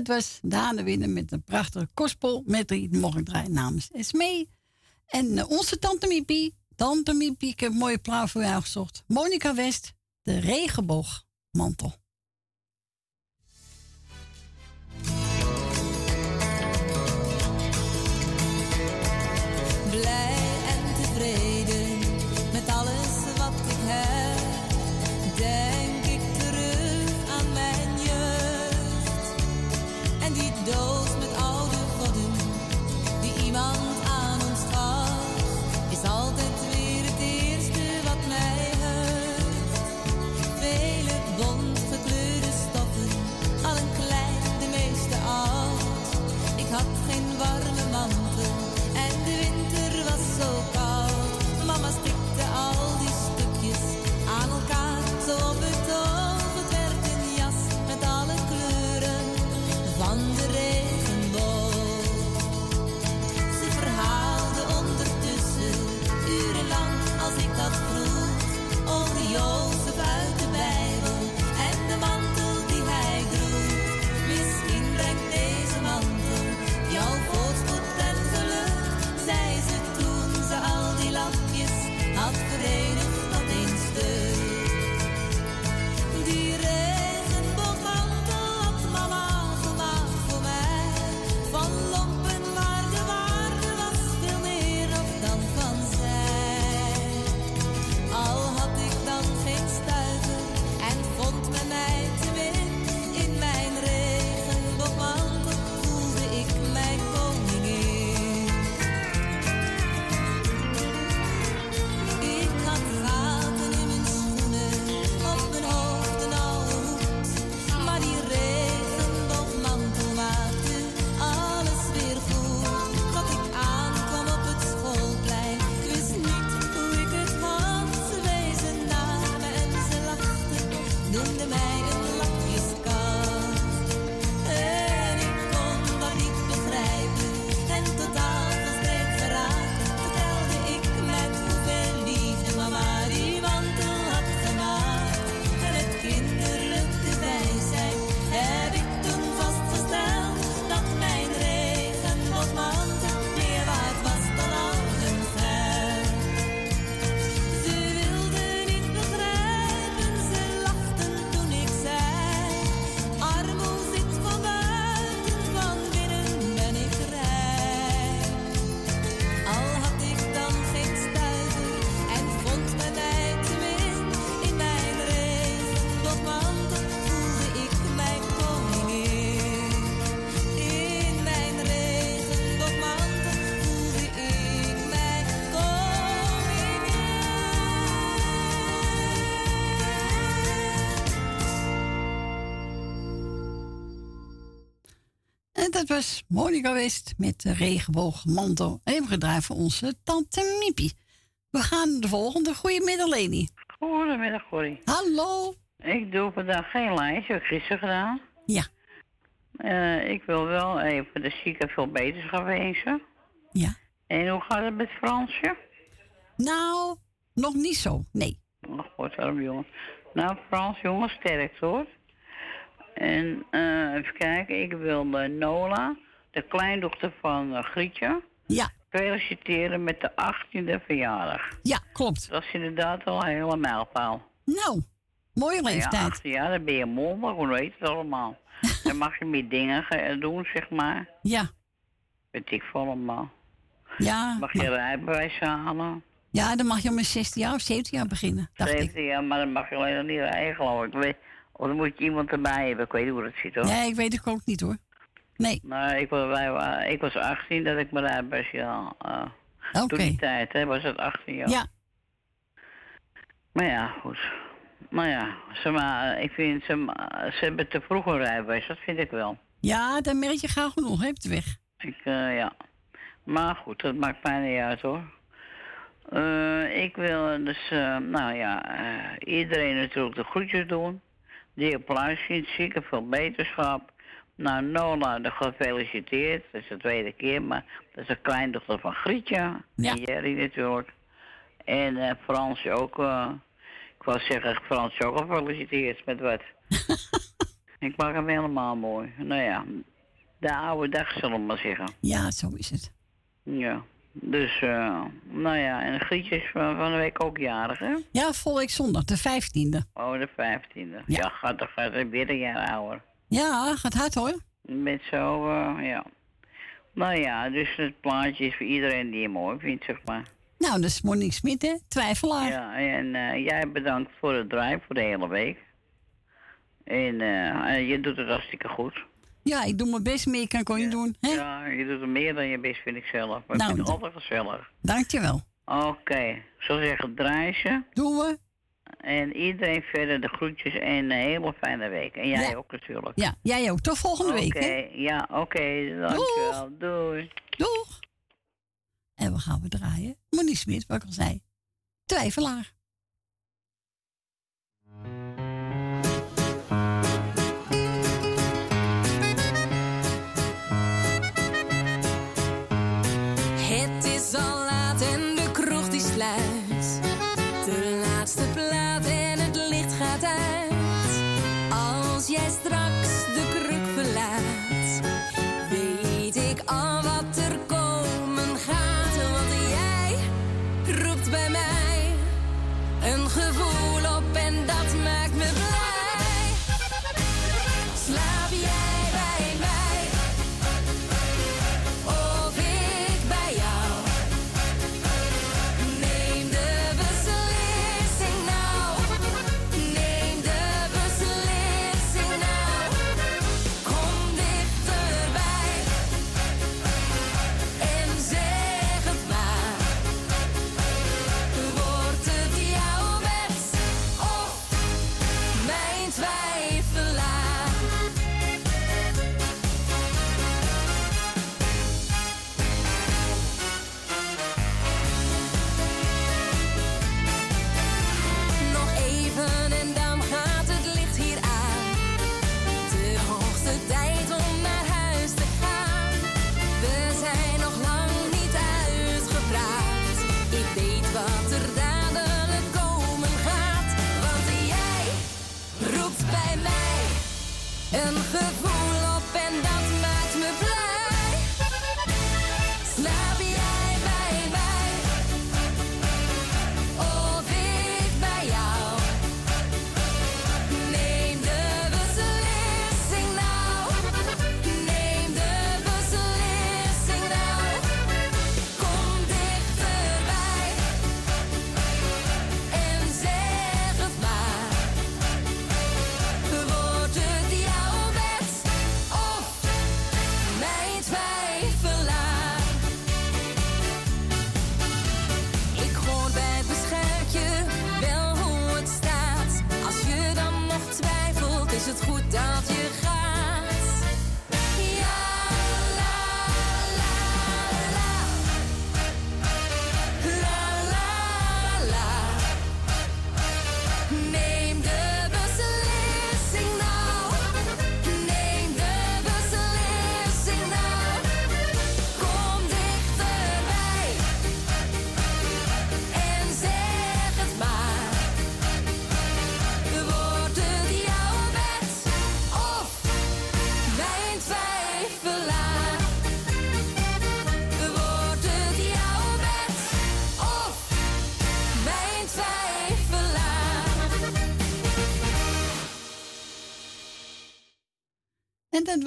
Dat was Daan Winnen met een prachtige gospel met mocht ik draaien namens Esmee. En eh, onze tante Miepie, tante Miepie, ik heb een mooie plaat voor jou gezocht. Monica West, de regenboogmantel. Blij Monica West met de regenboogmantel. Even gedraaid voor onze tante Miepie. We gaan de volgende. Goedemiddag, Leni. Goedemiddag, Corrie. Hallo. Ik doe vandaag geen lijst, heb gisteren gedaan. Ja. Ik wil wel even de zieke veel beterschap wensen. Ja. En hoe gaat het met Fransje? Nou, nog niet zo, nee. Oh, god, arm jongen. Nou, Frans, jongen, sterk hoor. En even kijken, ik wil Nola, de kleindochter van eh, Grietje. Ja. Feliciteren met de 18e verjaardag. Ja, klopt. Dat is inderdaad al een hele mijlpaal. Nou, mooie Ja, leeftijd. 18 jaar, dan ben je mondig, hoe weet het allemaal. dan mag je meer dingen ge- doen, zeg maar. Ja. Weet ik veel allemaal. Ja, Mag je rijbewijs halen? ja, dan mag je om mijn 16 jaar of 17 jaar beginnen, dacht ik. 17 jaar, maar dan mag je alleen nog niet rijden, geloof ik. Weet- Of dan moet je iemand erbij hebben, ik weet niet hoe dat zit hoor. Nee, ik weet het ook niet hoor. Nee. Nou, ik was, wij, ik was 18 dat ik mijn rijbewijs ja, eh Oké. Toen die tijd, hè, was het 18 jaar. Ja. Maar ja, goed. Maar ja, ze, maar, ik vind ze, ze hebben te vroeg een rijbewijs, dat vind ik wel. Ja, dan merk je gauw genoeg, de weg. Ik, eh, ja. Maar goed, dat maakt mij niet uit hoor. Eh, ik wil dus, eh, nou ja, eh, iedereen natuurlijk de groetjes doen. Die op luister ziet, zieke veel beterschap. Nou, Nola, de gefeliciteerd. Dat is de tweede keer, maar dat is de kleindochter van Grietje. Ja. En Jerry natuurlijk. En eh Fransje ook, eh, ik wou zeggen, Fransje ook gefeliciteerd met wat. Ik maak hem helemaal mooi. Nou ja, de oude dag zullen we maar zeggen. Ja, zo is het. Ja. Dus, eh, nou ja, en Grietje is van, van de week ook jarig, hè? Ja, volgende week zondag, de 15e. Oh, de 15e. Ja, gaat toch gaat hij weer een jaar ouder. Ja, gaat hard hoor. Met zo, eh, ja. Nou ja, dus het plaatje is voor iedereen die hem mooi vindt, zeg maar. Nou, dat is Monique Smit, hè? Twijfelaar. Ja, en eh, jij bedankt voor het draaien voor de hele week. En eh, je doet het hartstikke goed. Ja, ik doe mijn best, meer kan ik ook niet doen. Hè? Ja, je doet er meer dan je best, vind ik zelf. Maar Nou, ik vind het altijd gezellig. Dankjewel. Oké, ik zou zeggen, draai ze. Doen we. En iedereen verder de groetjes en een hele fijne week. En jij Ja. ook natuurlijk. Ja, jij ook. Tot volgende week, Oké, ja, oké, dankjewel. Doei. Doeg. En we gaan we draaien. Monique Smit, wat ik al zei. Twijfelaar.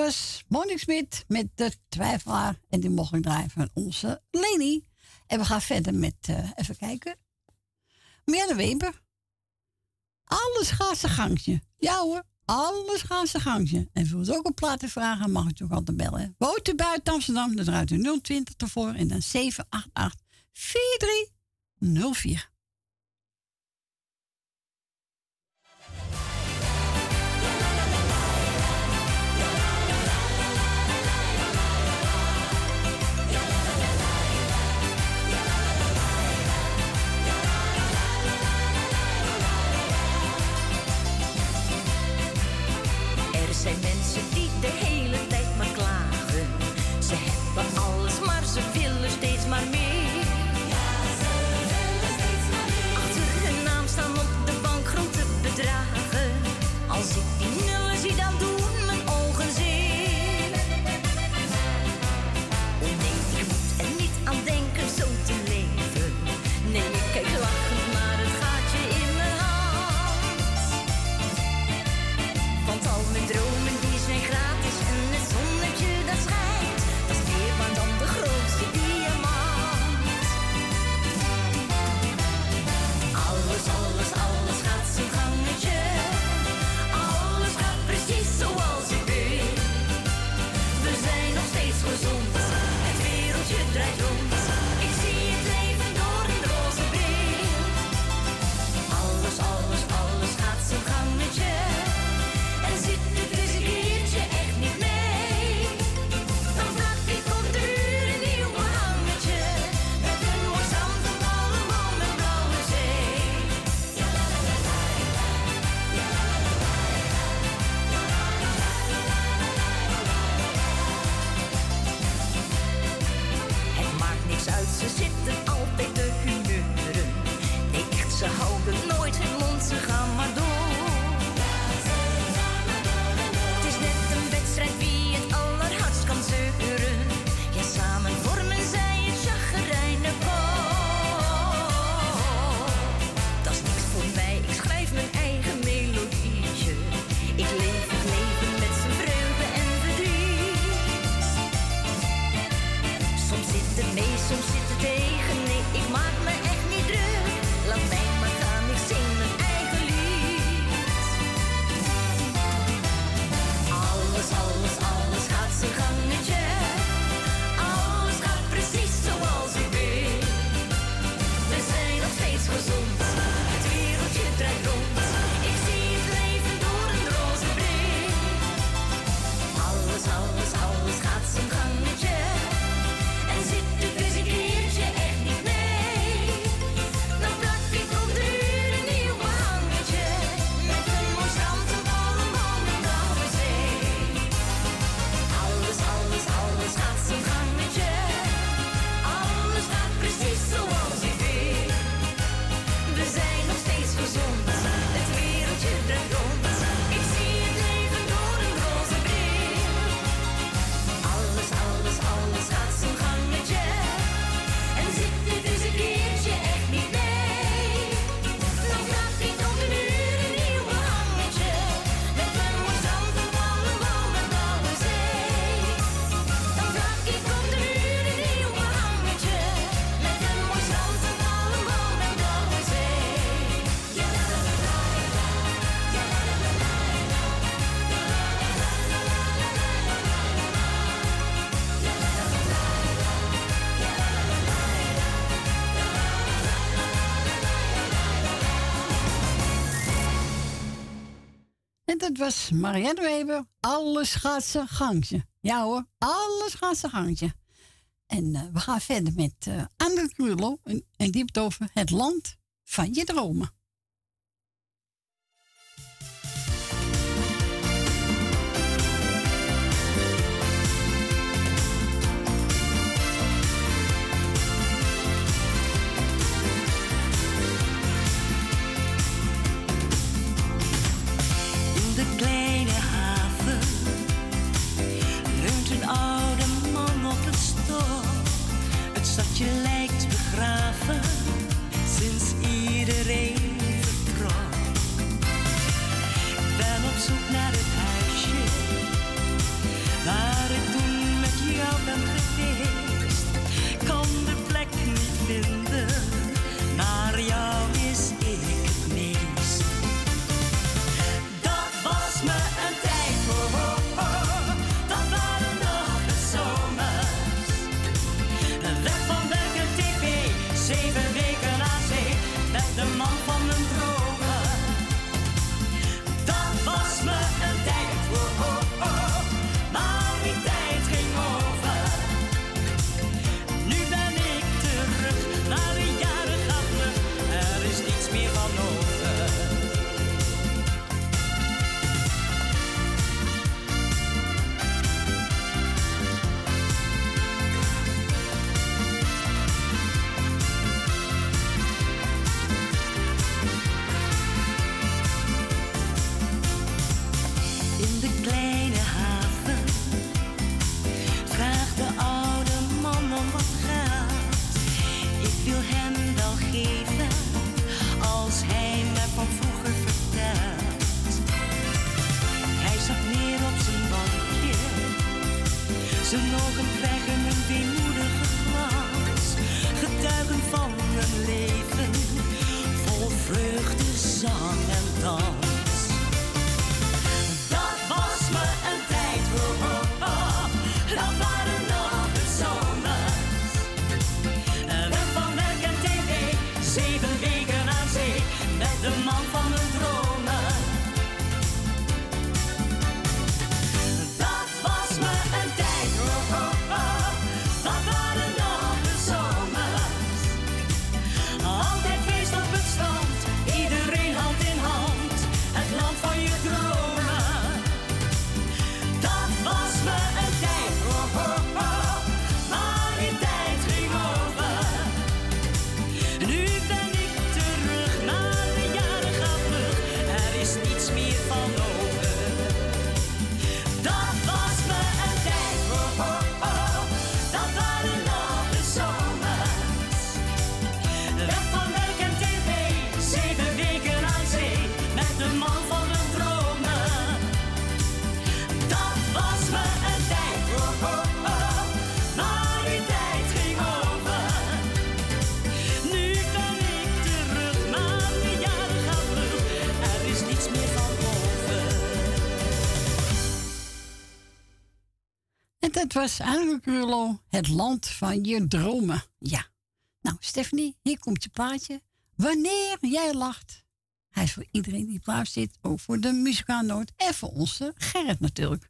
Was Smit met de twijfelaar. En die mocht ik draaien van onze Leni. En we gaan verder met, eh, even kijken. Marianne Weber. Alles gaat zijn gangje. Ja hoor, alles gaat zijn gangje. En wilt u ook een plaat te vragen, mag u toch altijd bellen. Woont buiten Amsterdam, dan draait u 020 ervoor en dan 788 4304. het was Marianne Weber. Alles gaat zijn gangje. Ja hoor, alles gaat zijn gangje. En eh, we gaan verder met eh, uh, André En, en die over het land van je dromen. Het was eigenlijk Rulo, het land van je dromen. Ja. Nou, Stephanie, hier komt je plaatje. Wanneer jij lacht. Hij is voor iedereen die plaats zit, ook voor de muzikaanoot en voor onze Gerrit natuurlijk.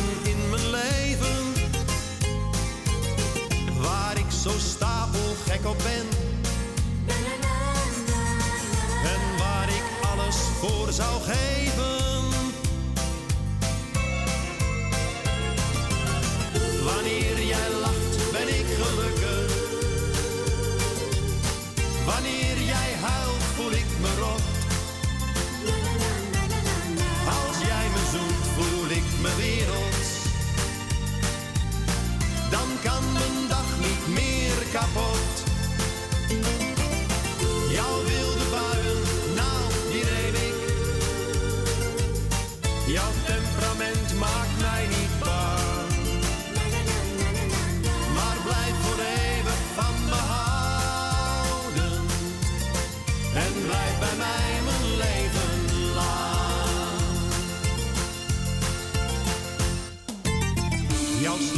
op ben. En waar ik alles voor zou geven. Wanneer jij lacht, ben ik gelukkig. Wanneer jij huilt, voel ik me rot. Als jij me zoent, voel ik me wereld.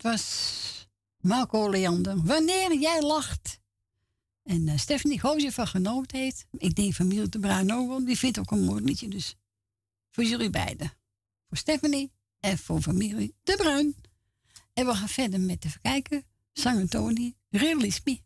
Dat was Marco Leander. Wanneer jij lacht. En eh, Stephanie, ik hoop dat je van genoten heeft. Ik denk familie de Bruin. Die vindt ook een mooi liedje. Dus voor jullie beiden. Voor Stephanie en voor familie de Bruin. En we gaan verder met even kijken. Zanger Tony, Release Me.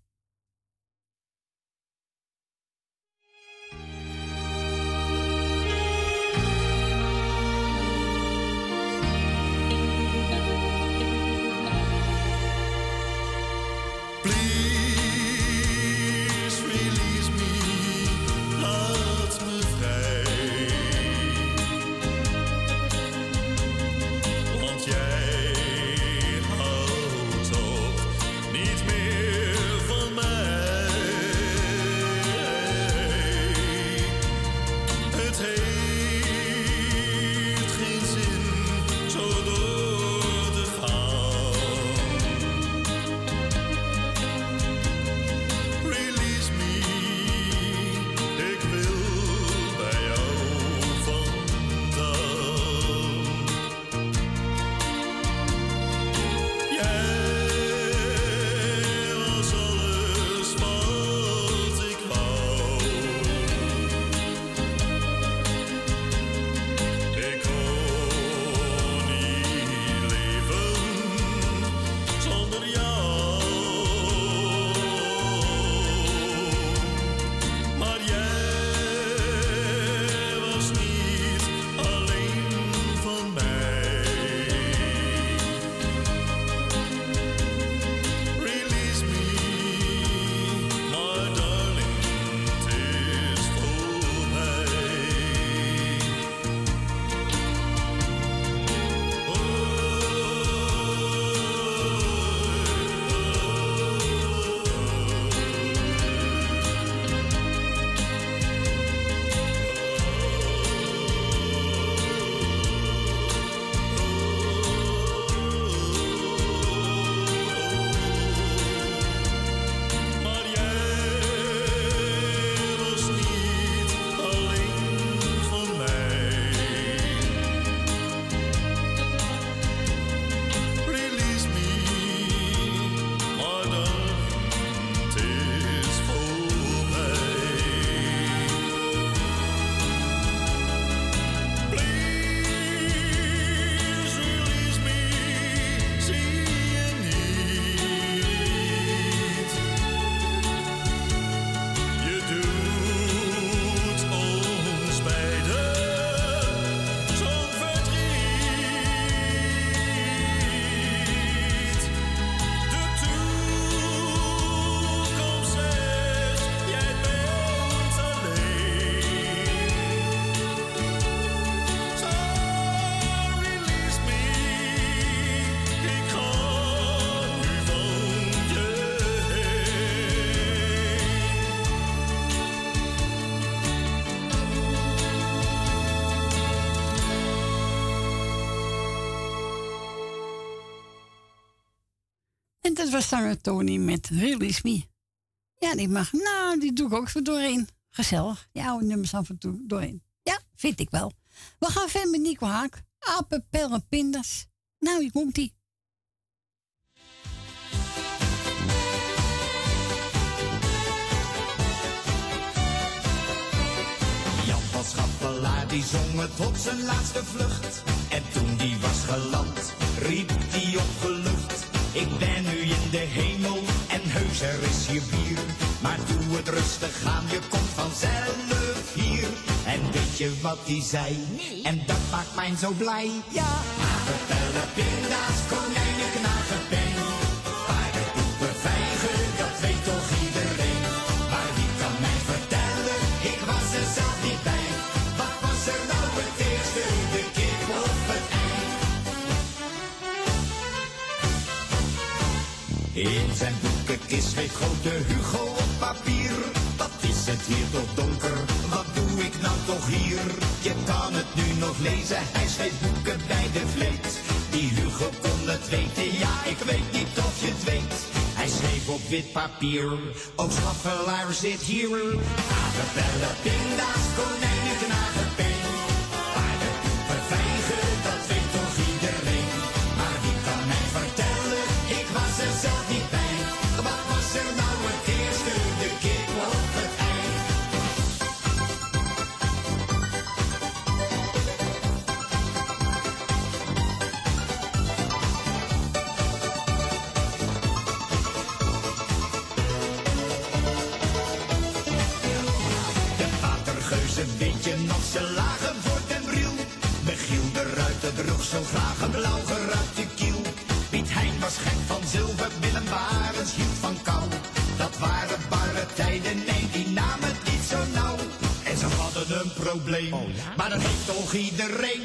En dat was zanger Tony met Release Me. Ja, die mag. Nou, die doe ik ook zo doorheen. Gezellig. Ja, oude nummers af en toe doorheen. Ja, vind ik wel. We gaan verder met Nico Haak. Appen, pellen, pindas. Nou, hier komt-ie. van Schappelaar die zong het tot zijn laatste vlucht. En toen die was geland, riep die op opgelucht. Ik ben nu in de hemel en heus er is hier bier. Maar doe het rustig aan, je komt vanzelf hier. En weet je wat die zei? En dat maakt mij zo blij. Ja, vertellen pinda's, kom In zijn boekenkist schreef grote Hugo op papier. Wat is het hier toch donker, wat doe ik nou toch hier? Je kan het nu nog lezen, hij schreef boeken bij de vleet. Die Hugo kon het weten, ja ik weet niet of je het weet. Hij schreef op wit papier, ook Schaffelaar zit hier. Aardappellen, pinda's, konijnen, toch iedereen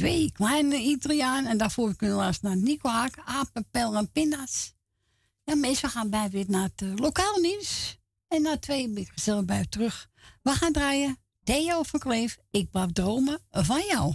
twee kleine Italianen. En daarvoor kunnen we luisteren naar Nico Haak, apen, pel en pinda's. Ja, meestal gaan wij weer naar het uh, lokaal nieuws. En na twee ben ik bij terug. We gaan draaien. Theo van Kleef, ik wou dromen van jou.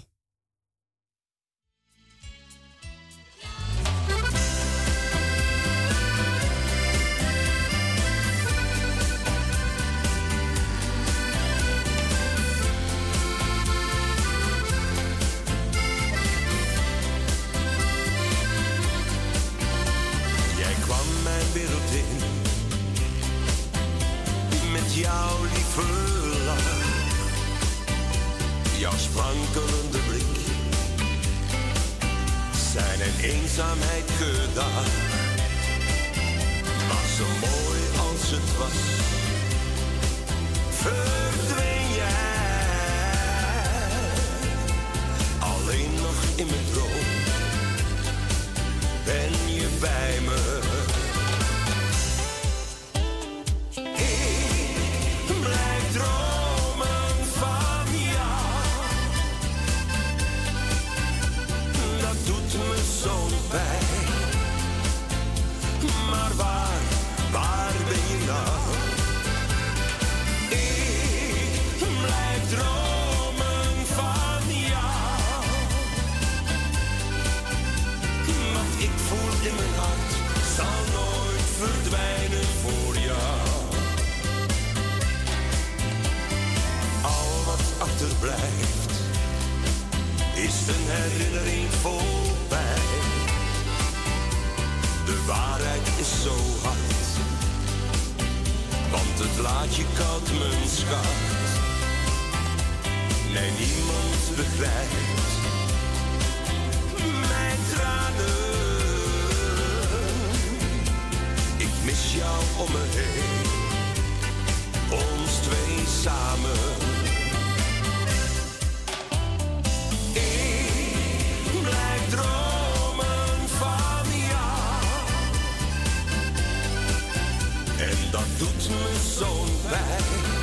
Jouw sprankelende blik, zijn en eenzaamheid gedacht. Maar zo mooi als het was, verdween jij alleen nog in mijn droom ben je bij herinnering voorbij. De waarheid is zo hard, want het laat je koud, mijn schat. Nee, niemand begrijpt mijn tranen. Ik mis jou om me heen, ons twee samen. Doet me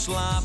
Slide.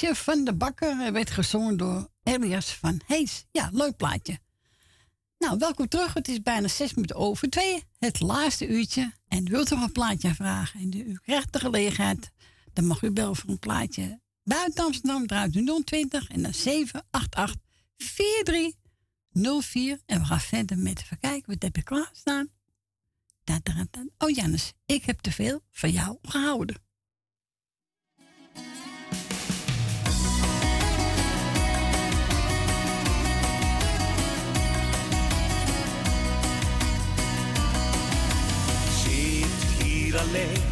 Meisje van de Bakker. Eh, werd gezongen door Elias van Hees. Ja, leuk plaatje. Nou, welkom terug. Het is bijna zes minuten over twee. Het laatste uurtje. En wilt u nog een plaatje vragen? En u krijgt de gelegenheid. Dan mag u bellen voor een plaatje. Buiten Amsterdam draait u 020 en dan 788 4304. En we gaan verder met even kijken. Wat heb je klaarstaan? Oh Jannes, ik heb te veel van jou gehouden. alleen.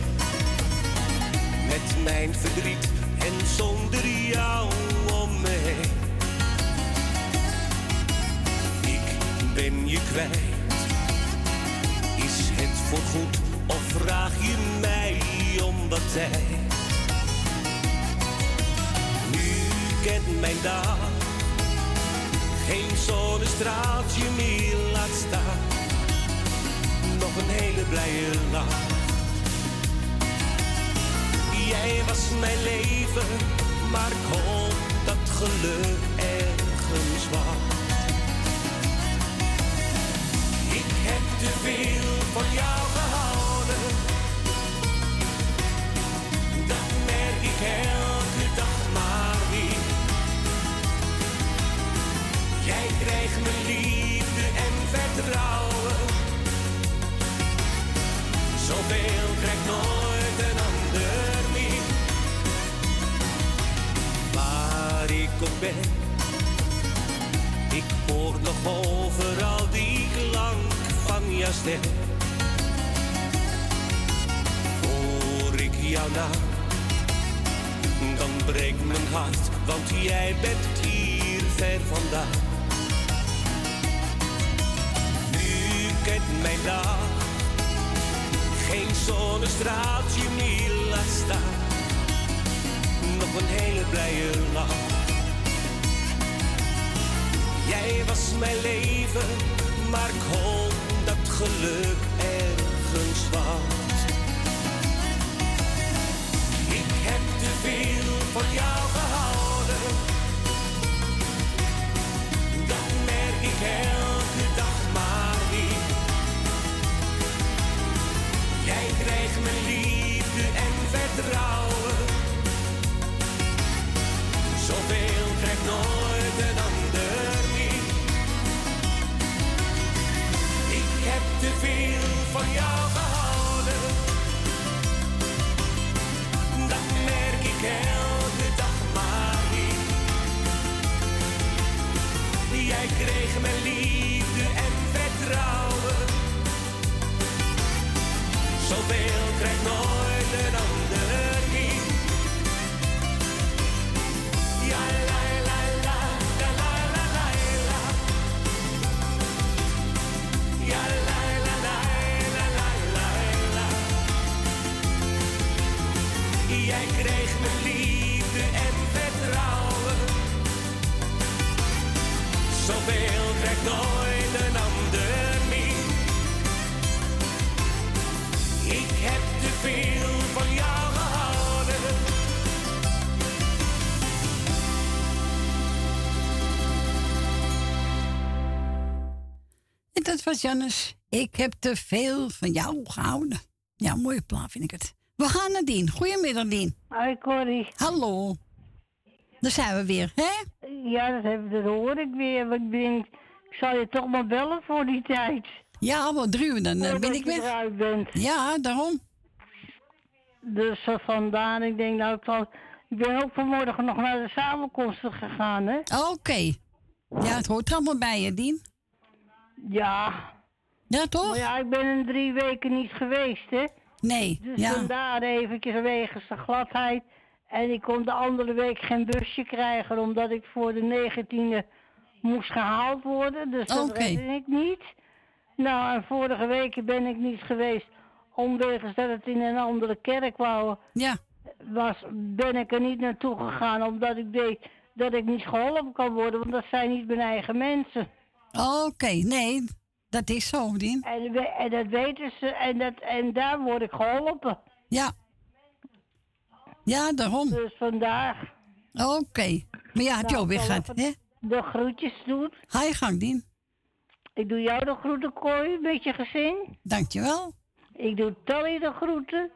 Met mijn verdriet en zonder jou om me. Ik ben je kwijt. Is het voorgoed of vraag je mij om wat tijd? Nu kent mijn dag geen zonnestraaltje meer laat staan. Nog een hele blije lach. Jij was mijn leven, maar ik hoop dat geluk ergens was. Ik heb te veel van jou gehouden. Dat merk ik elke dag maar weer. Jij krijgt mijn liefde en vertrouwen. Zoveel Ik hoor nog overal die klank van jouw stem. Hoor ik jouw naam, dan breekt mijn hart, want jij bent hier ver vandaan. Nu kent mijn dag geen zonnestraaltje meer laat staan. Nog een hele blije lach. Jij was mijn leven, maar ik hoop dat geluk ergens wacht. Ik heb te veel van jou gehouden. Dat merk ik elke dag maar weer. Jij krijgt mijn liefde en vertrouwen. Elke dag maar weer. Jij kreeg mijn liefde en vertrouwen. Zoveel krijgt nooit een ander Nooit een ander meer. Ik heb te veel van jou gehouden. En dat was Jannes. Ik heb te veel van jou gehouden. Ja, mooie plaat vind ik het. We gaan naar Dien. Goedemiddag, Dien. Hoi, Corrie. Hallo. Daar zijn we weer, hè? Ja, dat, heb, dat hoor ik weer. Want ik denk, ik zal je toch maar bellen voor die tijd. Ja, wat drie uur, dan eh, ben ik weg. eruit bent. Ja, daarom. Dus uh, vandaar, ik denk, nou, ik, ik ben ook vanmorgen nog naar de samenkomsten gegaan, hè? Oké. Ja, het hoort er allemaal bij je, Dien. Ja. Ja, toch? Maar ja, ik ben in drie weken niet geweest, hè? Nee, Dus ja. vandaar eventjes wegens de gladheid. En ik kon de andere week geen busje krijgen, omdat ik voor de 19e moest gehaald worden. Dus dat Oké. redde ik niet. Nou, en vorige week ben ik niet geweest, omwegens dat het in een andere kerk wou. Ja. Was, ben ik er niet naartoe gegaan, omdat ik deed dat ik niet geholpen kan worden, want dat zijn niet mijn eigen mensen. Oké, nee, dat is zo, Dien. En, we- en dat weten ze, en, dat, en daar word ik geholpen. Ja. Ja, daarom. Dus vandaag. Oké. Maar ja, het Nou, jou weer gaat, hè? De groetjes doen. Ga je gang, Dien. Ik doe jou de groeten, Kooi, met je gezin. Dankjewel. Ik doe Tally de groeten.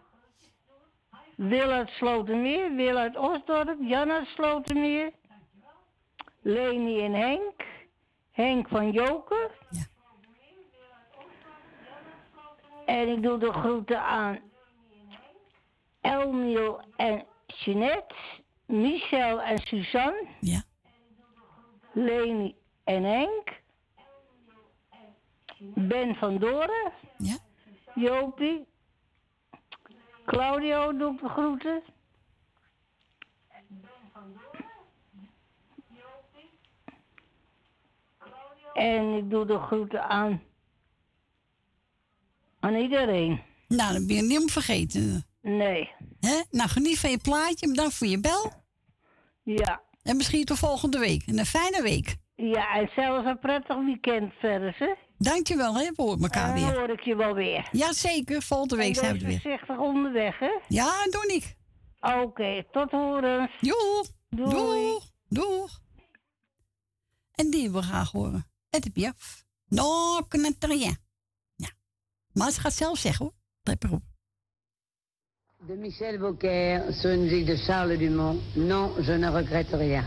Wil uit Slotermeer, Wil uit Osdorp, Jan uit Slotermeer. Leni en Henk. Henk van Joker. En ik doe de groeten aan Elmiel en Jeanette. Michel en Suzanne. Ja. Leni en Henk. Ben van Doren. Ja. Jopie. Claudio doe ik de groeten. En ik doe de groeten aan. Aan iedereen. Nou, dan ben je niet om vergeten. Nee. Nou, geniet van je plaatje. Bedankt voor je bel. Ja. En misschien tot volgende week. Een fijne week. Ja, en zelfs een prettig weekend verder, hè? Dankjewel, hè? We horen elkaar weer. Dan hoor ik je wel weer. Jazeker, volgende week zijn we weer. voorzichtig onderweg, hè? Ja, doe ik. Oké, tot horen. Doeg. Doei. Doeg. Doeg. En die wil graag horen. Het heb je. No, knetterje. Ja. Maar ze gaat zelf zeggen, hoor. Trep erop. De Michel Beaucaire, sur une de Charles Dumont, non, je ne regrette rien.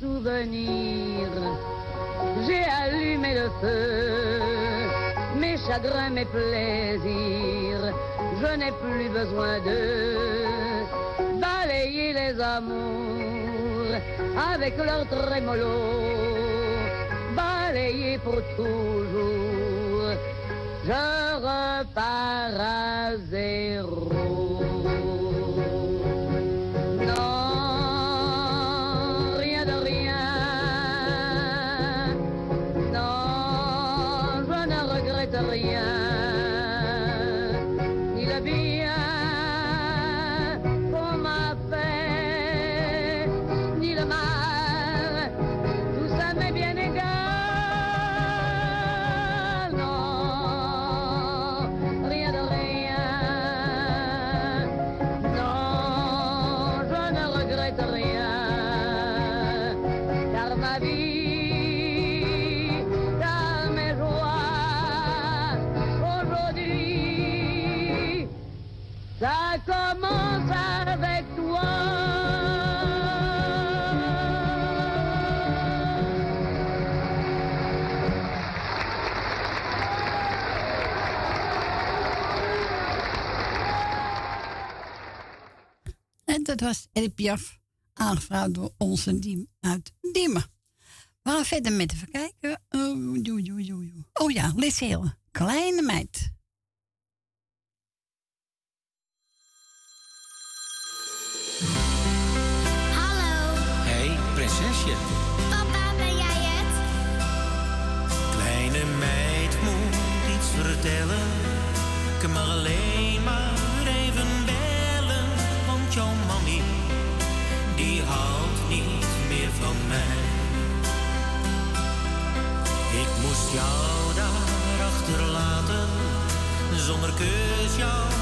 souvenir. J'ai allumé le feu, mes chagrins, mes plaisirs, je n'ai plus besoin d'eux. Balayer les amours avec leur trémolo, balayer pour toujours. Je repars à zéro. Het was Epiaf, aangevraagd door onze team uit Diemen. We gaan verder met even kijken. Oh, oh ja, Liz Heel, kleine meid. Hallo. Hey, prinsesje. zonder kus jou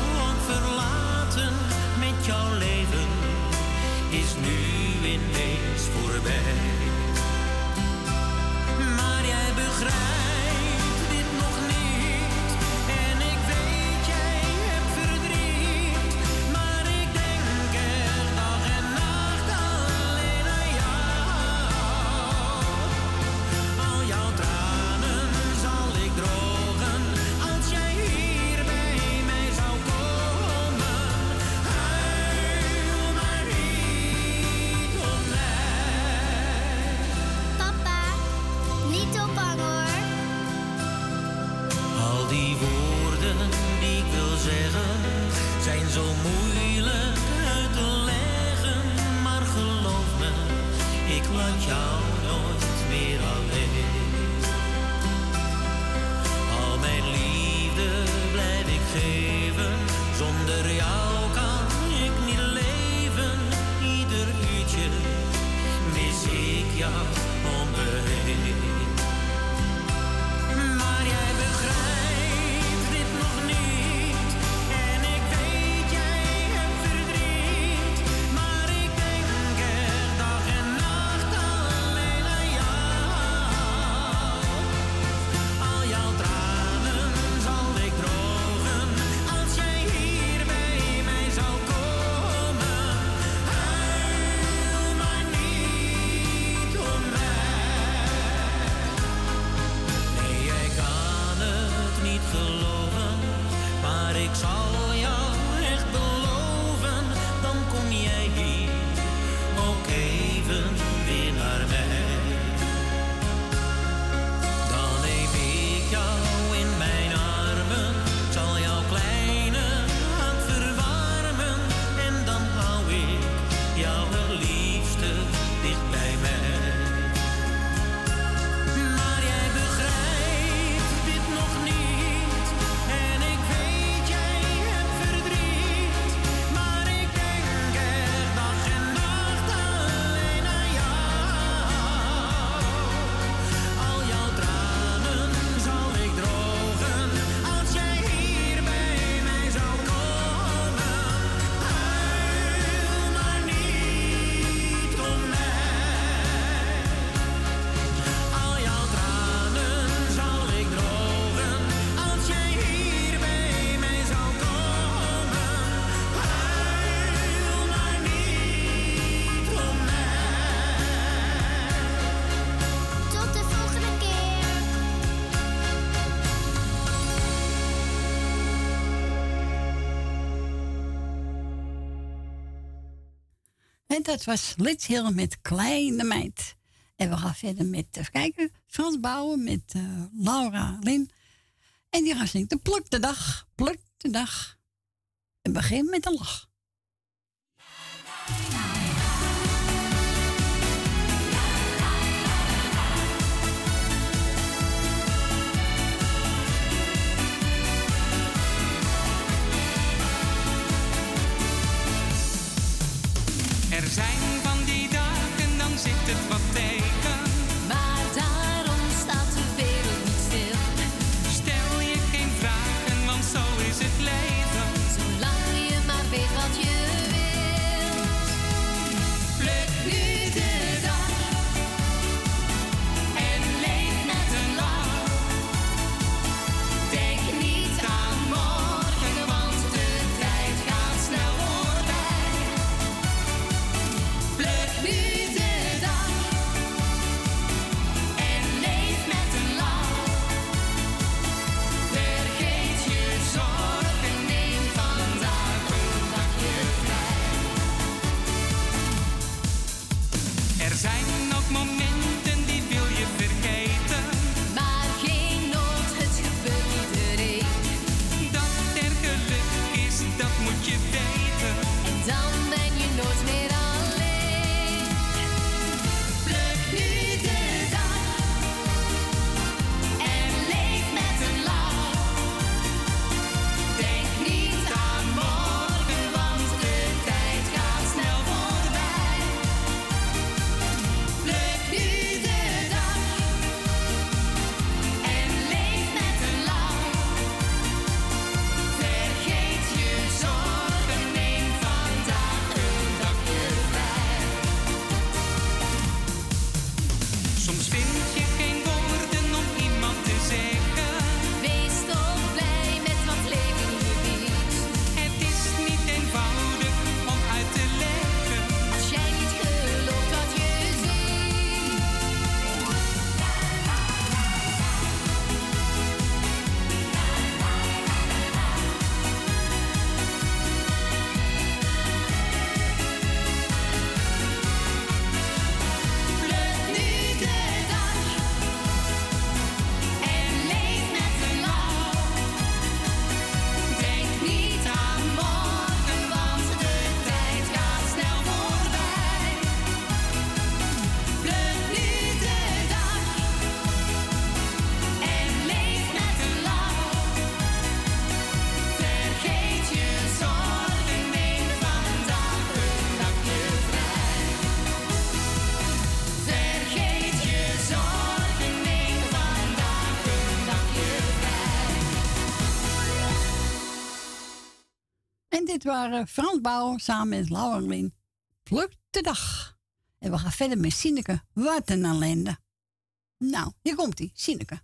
dat was Lids Hill met Kleine Meid. En we gaan verder met, kijken, Frans Bouwen met eh, Laura Lin. En die gaan zingen, de pluk de dag, pluk de dag. En begin met een lach. waren Frans Bouw samen met Lauwerlin. Pluk de dag. En we gaan verder met Sineke. Wat een ellende. Nou, hier komt hij, Sineke.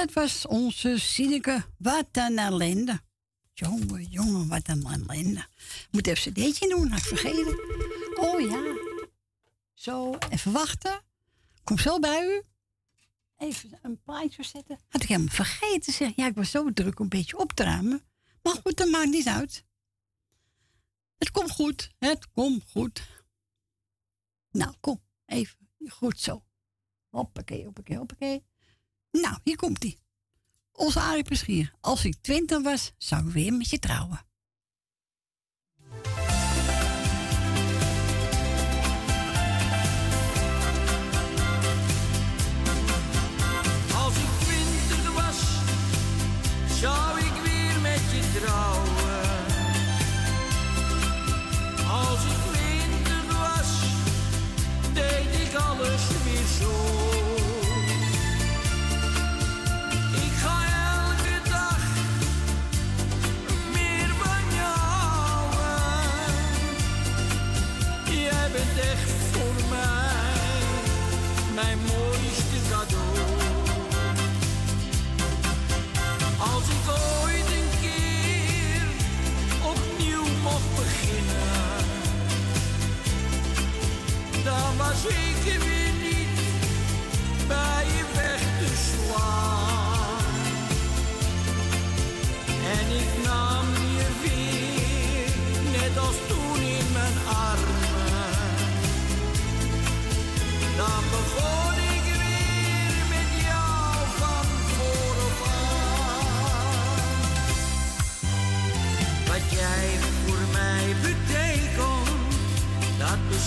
Dat was onze Sineke. Wat een ellende. Jongen, jongen, wat een ellende. Moet even cd'tje doen, had ik vergeten. Oh ja. Zo, even wachten. Kom zo bij u. Even een plaatje zetten. Had ik helemaal vergeten. Zeg. Ja, ik was zo druk om een beetje op te ruimen. Maar goed, dat maakt niet uit. Het komt goed. Het komt goed. Nou, kom. Even. Goed zo. Hoppakee, hoppakee, hoppakee. Nou, hier komt ie. Onze Arie Peschier. Als ik twintig was, zou ik weer met je trouwen. En ik nam je weer, net als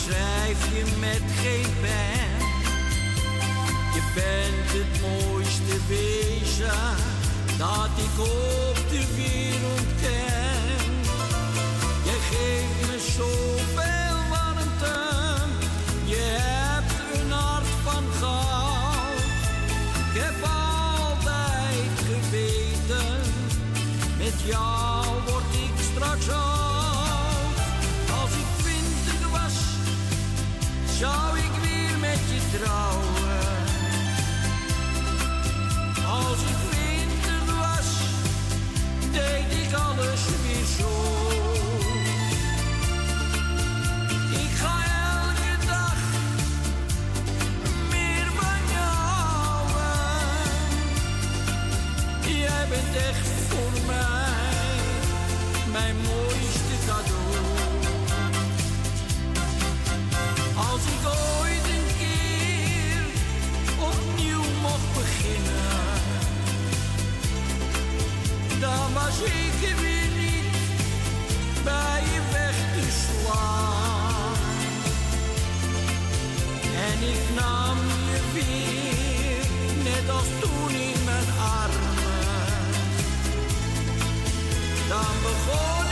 dat beschrijf je met geen pen. Je bent het mooiste wezen dat ik op de wereld ken. Je geeft me zoveel dan was ik er weer niet bij je weg te slaan. En ik nam je weer, net als toen in mijn armen. Dan begon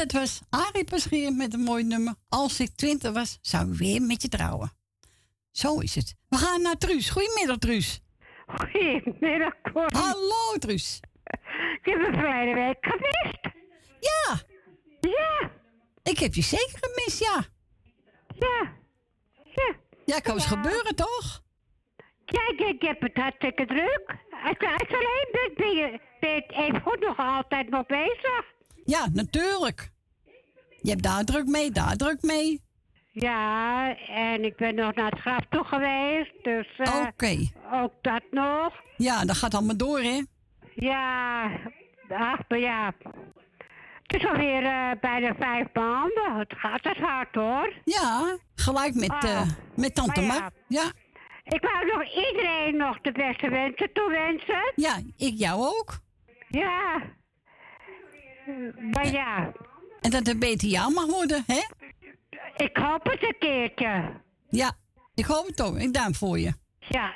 dat was Arie Peschier met een mooi nummer. Als ik twintig was, zou ik weer met je trouwen. Zo is het. We gaan naar Truus. Goedemiddag, Truus. Goedemiddag, Cor. Hallo, Truus. Ik heb een verleden week gemist. Ja. Ja. Ik heb je zeker gemist, ja. Ja. Ja. Ja, kan eens gebeuren, toch? Kijk, ik heb het hartstikke druk. Ik, alleen ben je ben je even goed nog altijd nog bezig. Ja, natuurlijk. Je hebt daar druk mee, daar druk mee. Ja, en ik ben nog naar het graf toe geweest, dus eh, ook dat nog. Ja, dat gaat allemaal door, hè? Ja, ach, maar ja. Het is alweer eh, bijna vijf maanden. Het gaat het hard, hoor. Ja, gelijk met, Ah, eh, met Tante maar Mar. ja. Ja. Ik wou nog iedereen nog de beste wensen toewensen. Ja, ik jou ook. Ja. Maar ja, En dat het beter jou mag worden, hè? ik hoop het een keertje. Ja, ik hoop het ook. Ik duim voor je. Ja.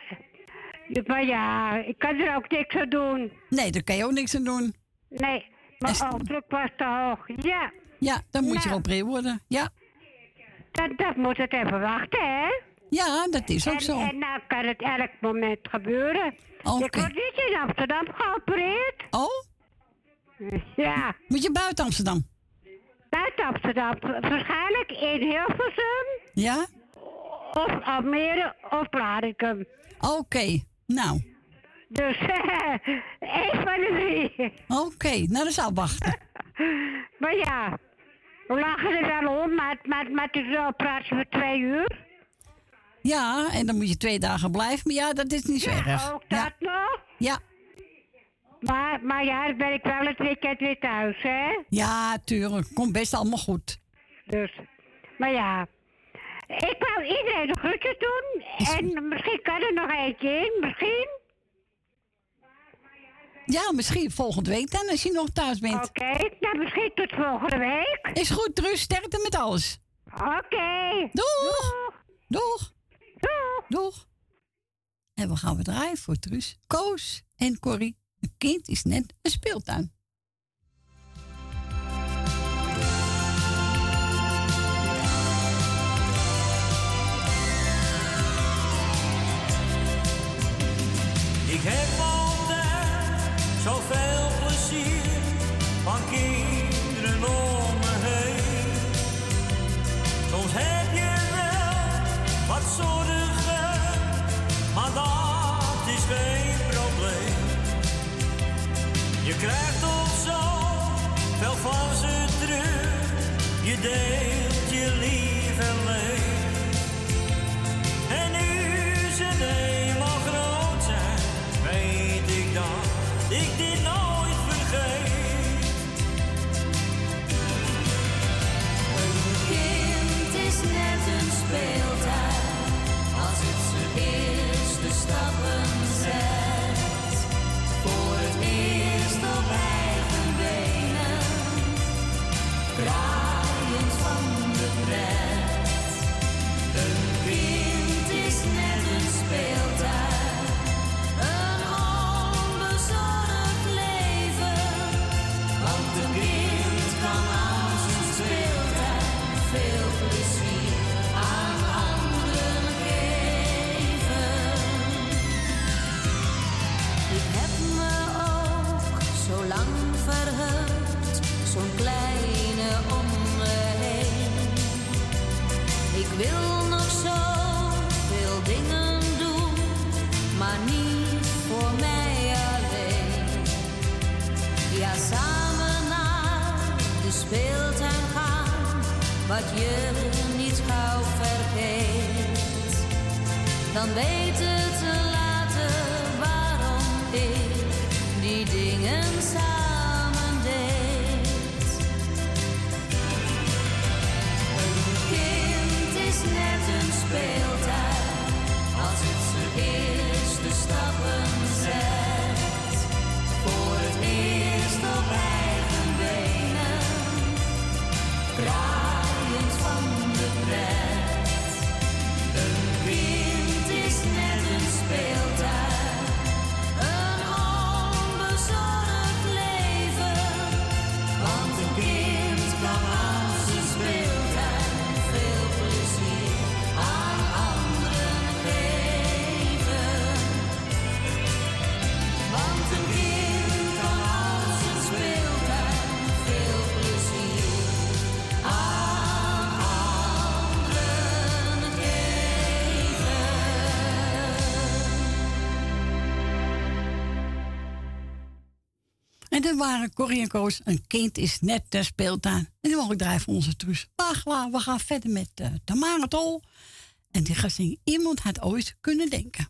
Maar ja, ik kan er ook niks aan doen. Nee, daar kan je ook niks aan doen. Nee, mijn oogdruk was te hoog. Ja. Ja, dan moet je Nou. geopereerd worden. Ja. Dat, dat moet het even wachten, hè? Ja, dat is ook en, zo. En nou kan het elk moment gebeuren. Oké. Ik word niet in Amsterdam geopereerd. Oh? Ja. Moet je buiten Amsterdam? Buiten Amsterdam. Waarschijnlijk in Hilversum. Ja? Of Almere of Blaricum. Oké, nou. Dus één van de drie. Oké, nou dan zal ik wachten. Maar ja, we lachen er wel om, maar, maar, maar het is wel praatje voor twee uur. Ja, en dan moet je twee dagen blijven. Maar ja, dat is niet zo erg. Ook dat nog? Ja. Maar, maar ja, ben ik wel het weekend weer thuis, hè? Ja, tuurlijk. Komt best allemaal goed. Dus, maar ja. Ik wou iedereen de groetjes doen. En misschien kan er nog eentje in, misschien. Ja, misschien volgende week dan, als je nog thuis bent. Oké, nou misschien tot volgende week. Is goed, Truus. Sterkte met alles. Oké. Doeg. Doeg. Doeg. Doeg. En we gaan we draaien voor Truus, Koos en Corrie. Een kind is net een speeltuin. Ik heb Dat waren Corrie en Koos. Een kind is net ter speeltuin. En die mogen ik draaien voor onze Truus. Wacht, we gaan verder met uh, Tamara. En die gaat zingen Iemand had ooit kunnen denken.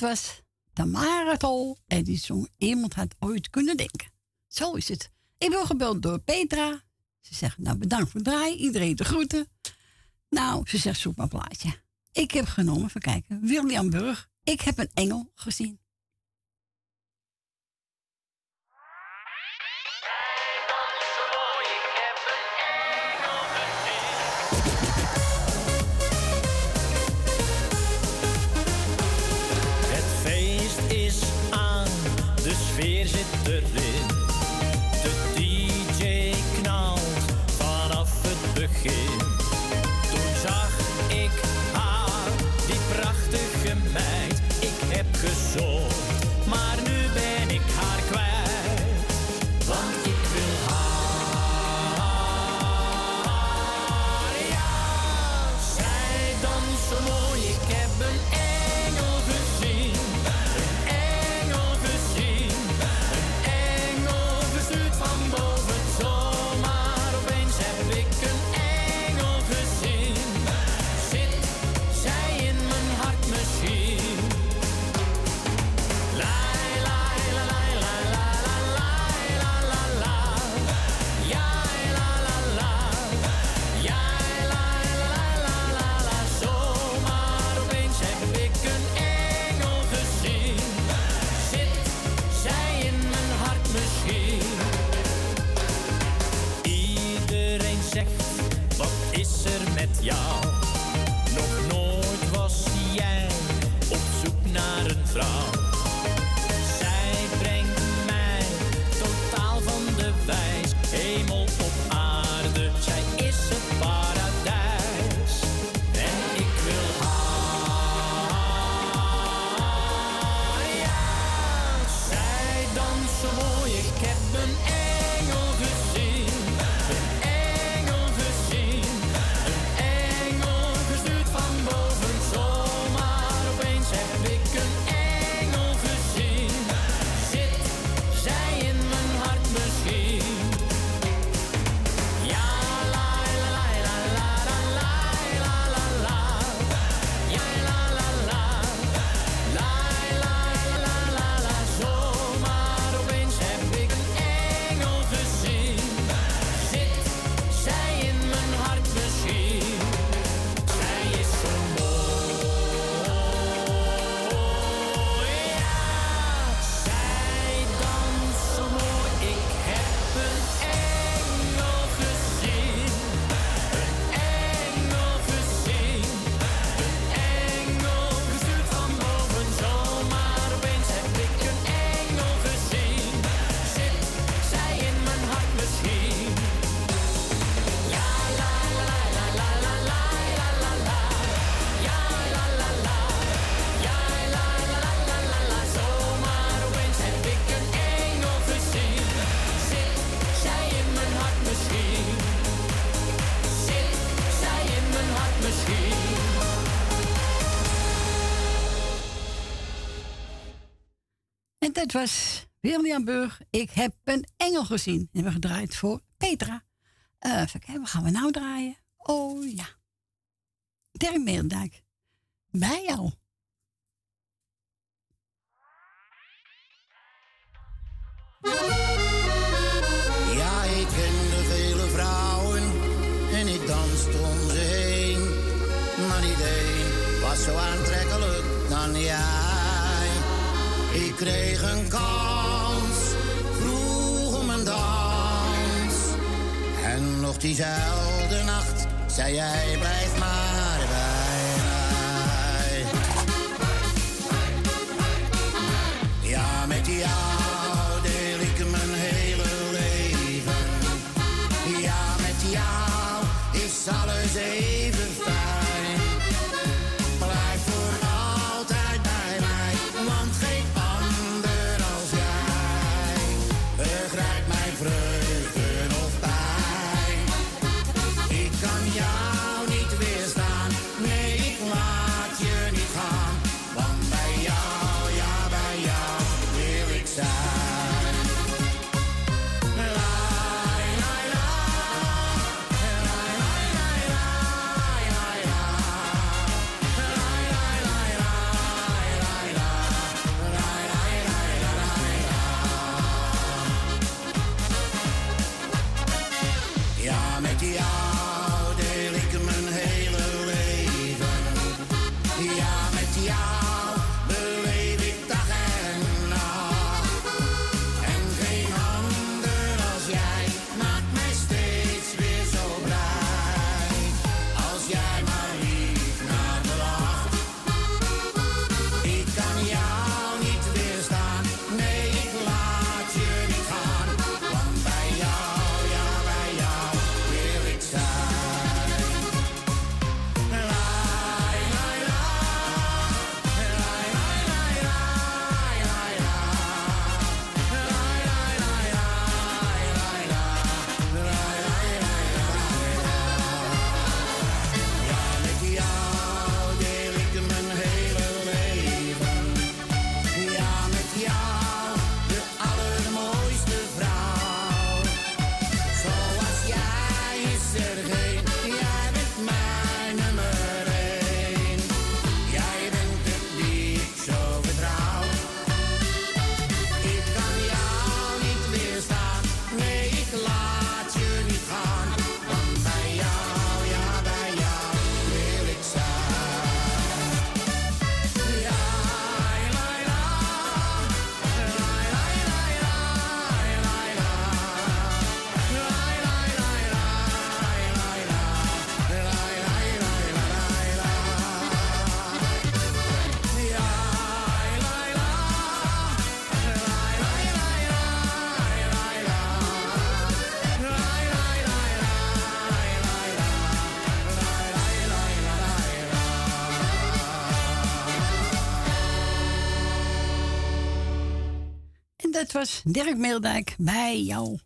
was Tamara Tol. En die zong Iemand had ooit kunnen denken. Zo is het. Ik wil gebeld door Petra. Ze zegt, nou bedankt voor het draaien. Iedereen de groeten. Nou, ze zegt, zoek maar plaatje. Ik heb genomen, even kijken. William Burg. Ik heb een engel gezien. Weer zit erin. De DJ knalt vanaf het begin. Toen zag ik haar, die prachtige meid. Ik heb gezongen. Yeah. het was William Burg. Ik heb een engel gezien. En we gedraaid voor Petra. Uh, even kijken, wat gaan we nou draaien? Oh ja. Terry Meerdijk. Bij jou. Ja, ik kende vele vrouwen en ik danste om ze heen. Maar niet één was zo aantrekkelijk dan jij kreeg een kans, vroeg om een dans. En nog diezelfde nacht zei jij blijf maar bij mij. Ja, met die dat was Dirk Meerdijk bij jou.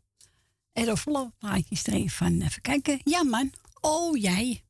En er even van, eh, even kijken. Ja man, oh jij.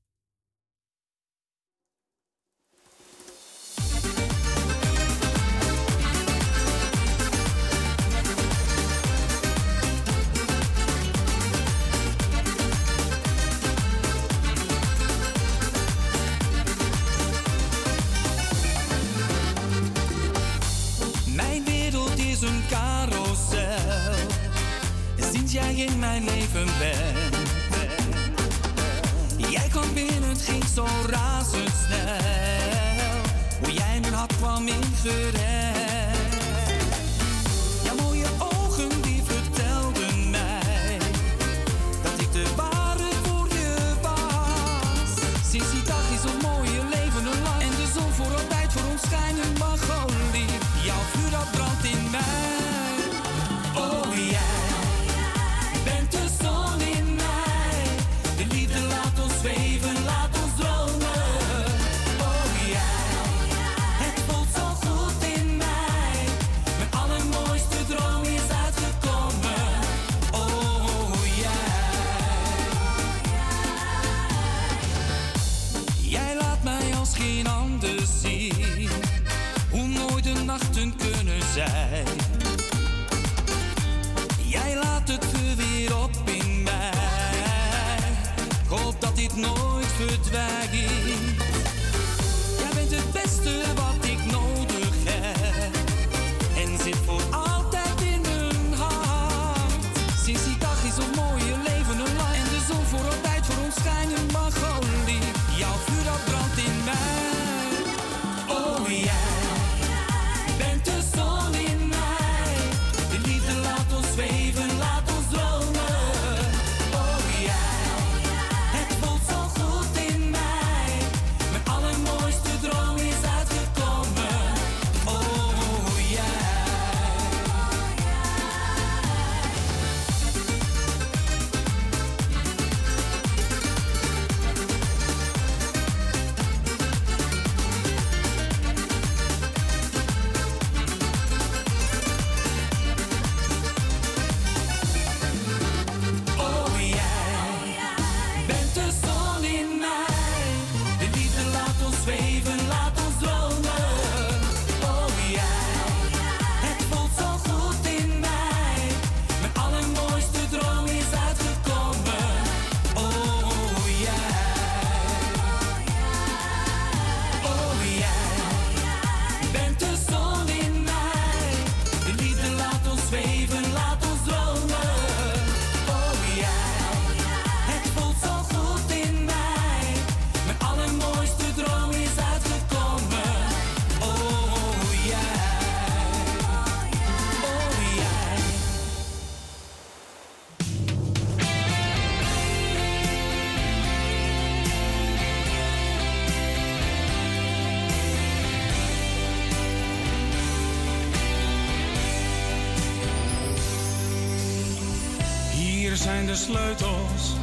zijn de sleutels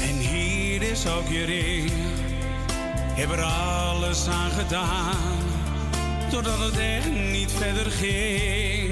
en hier is ook je ring. Je heb er alles aan gedaan, doordat het er niet verder ging.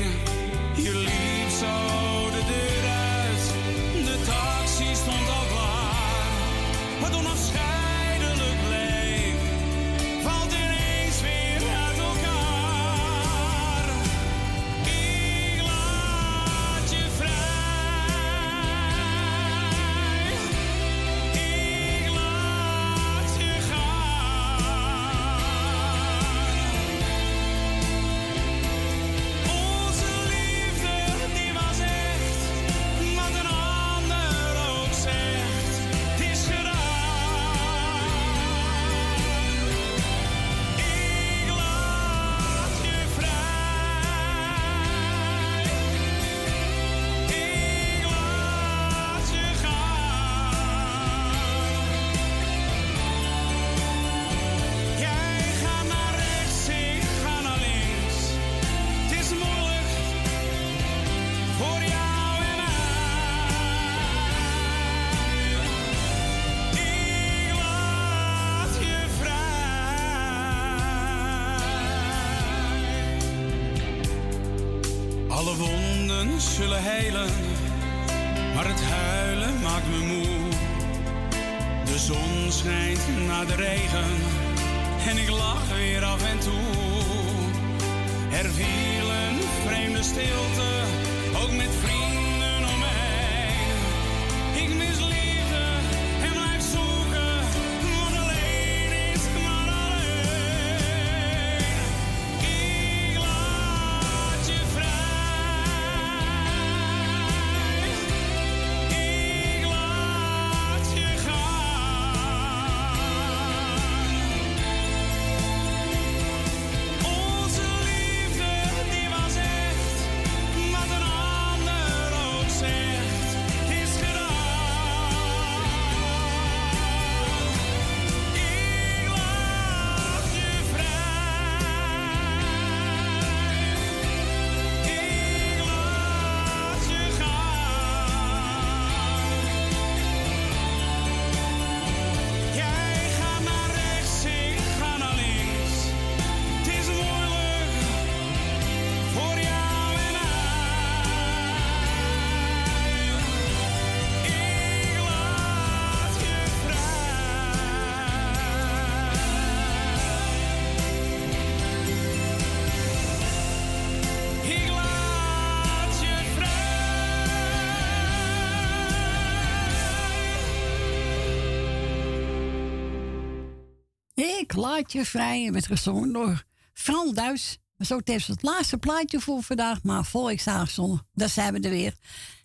Ik laat je vrij. werd gezongen door Fran Duis. Zo tevens het laatste plaatje voor vandaag. Maar volksdaagzondag, daar zijn we er weer.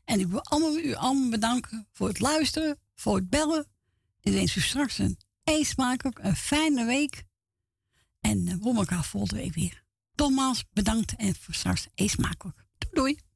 En ik wil allemaal, u allemaal bedanken voor het luisteren, voor het bellen. Ik wens u straks een eetsmakelijk, een fijne week. En uh, we elkaar volgende week weer. Nogmaals bedankt en voor straks eetsmakelijk. Doei doei.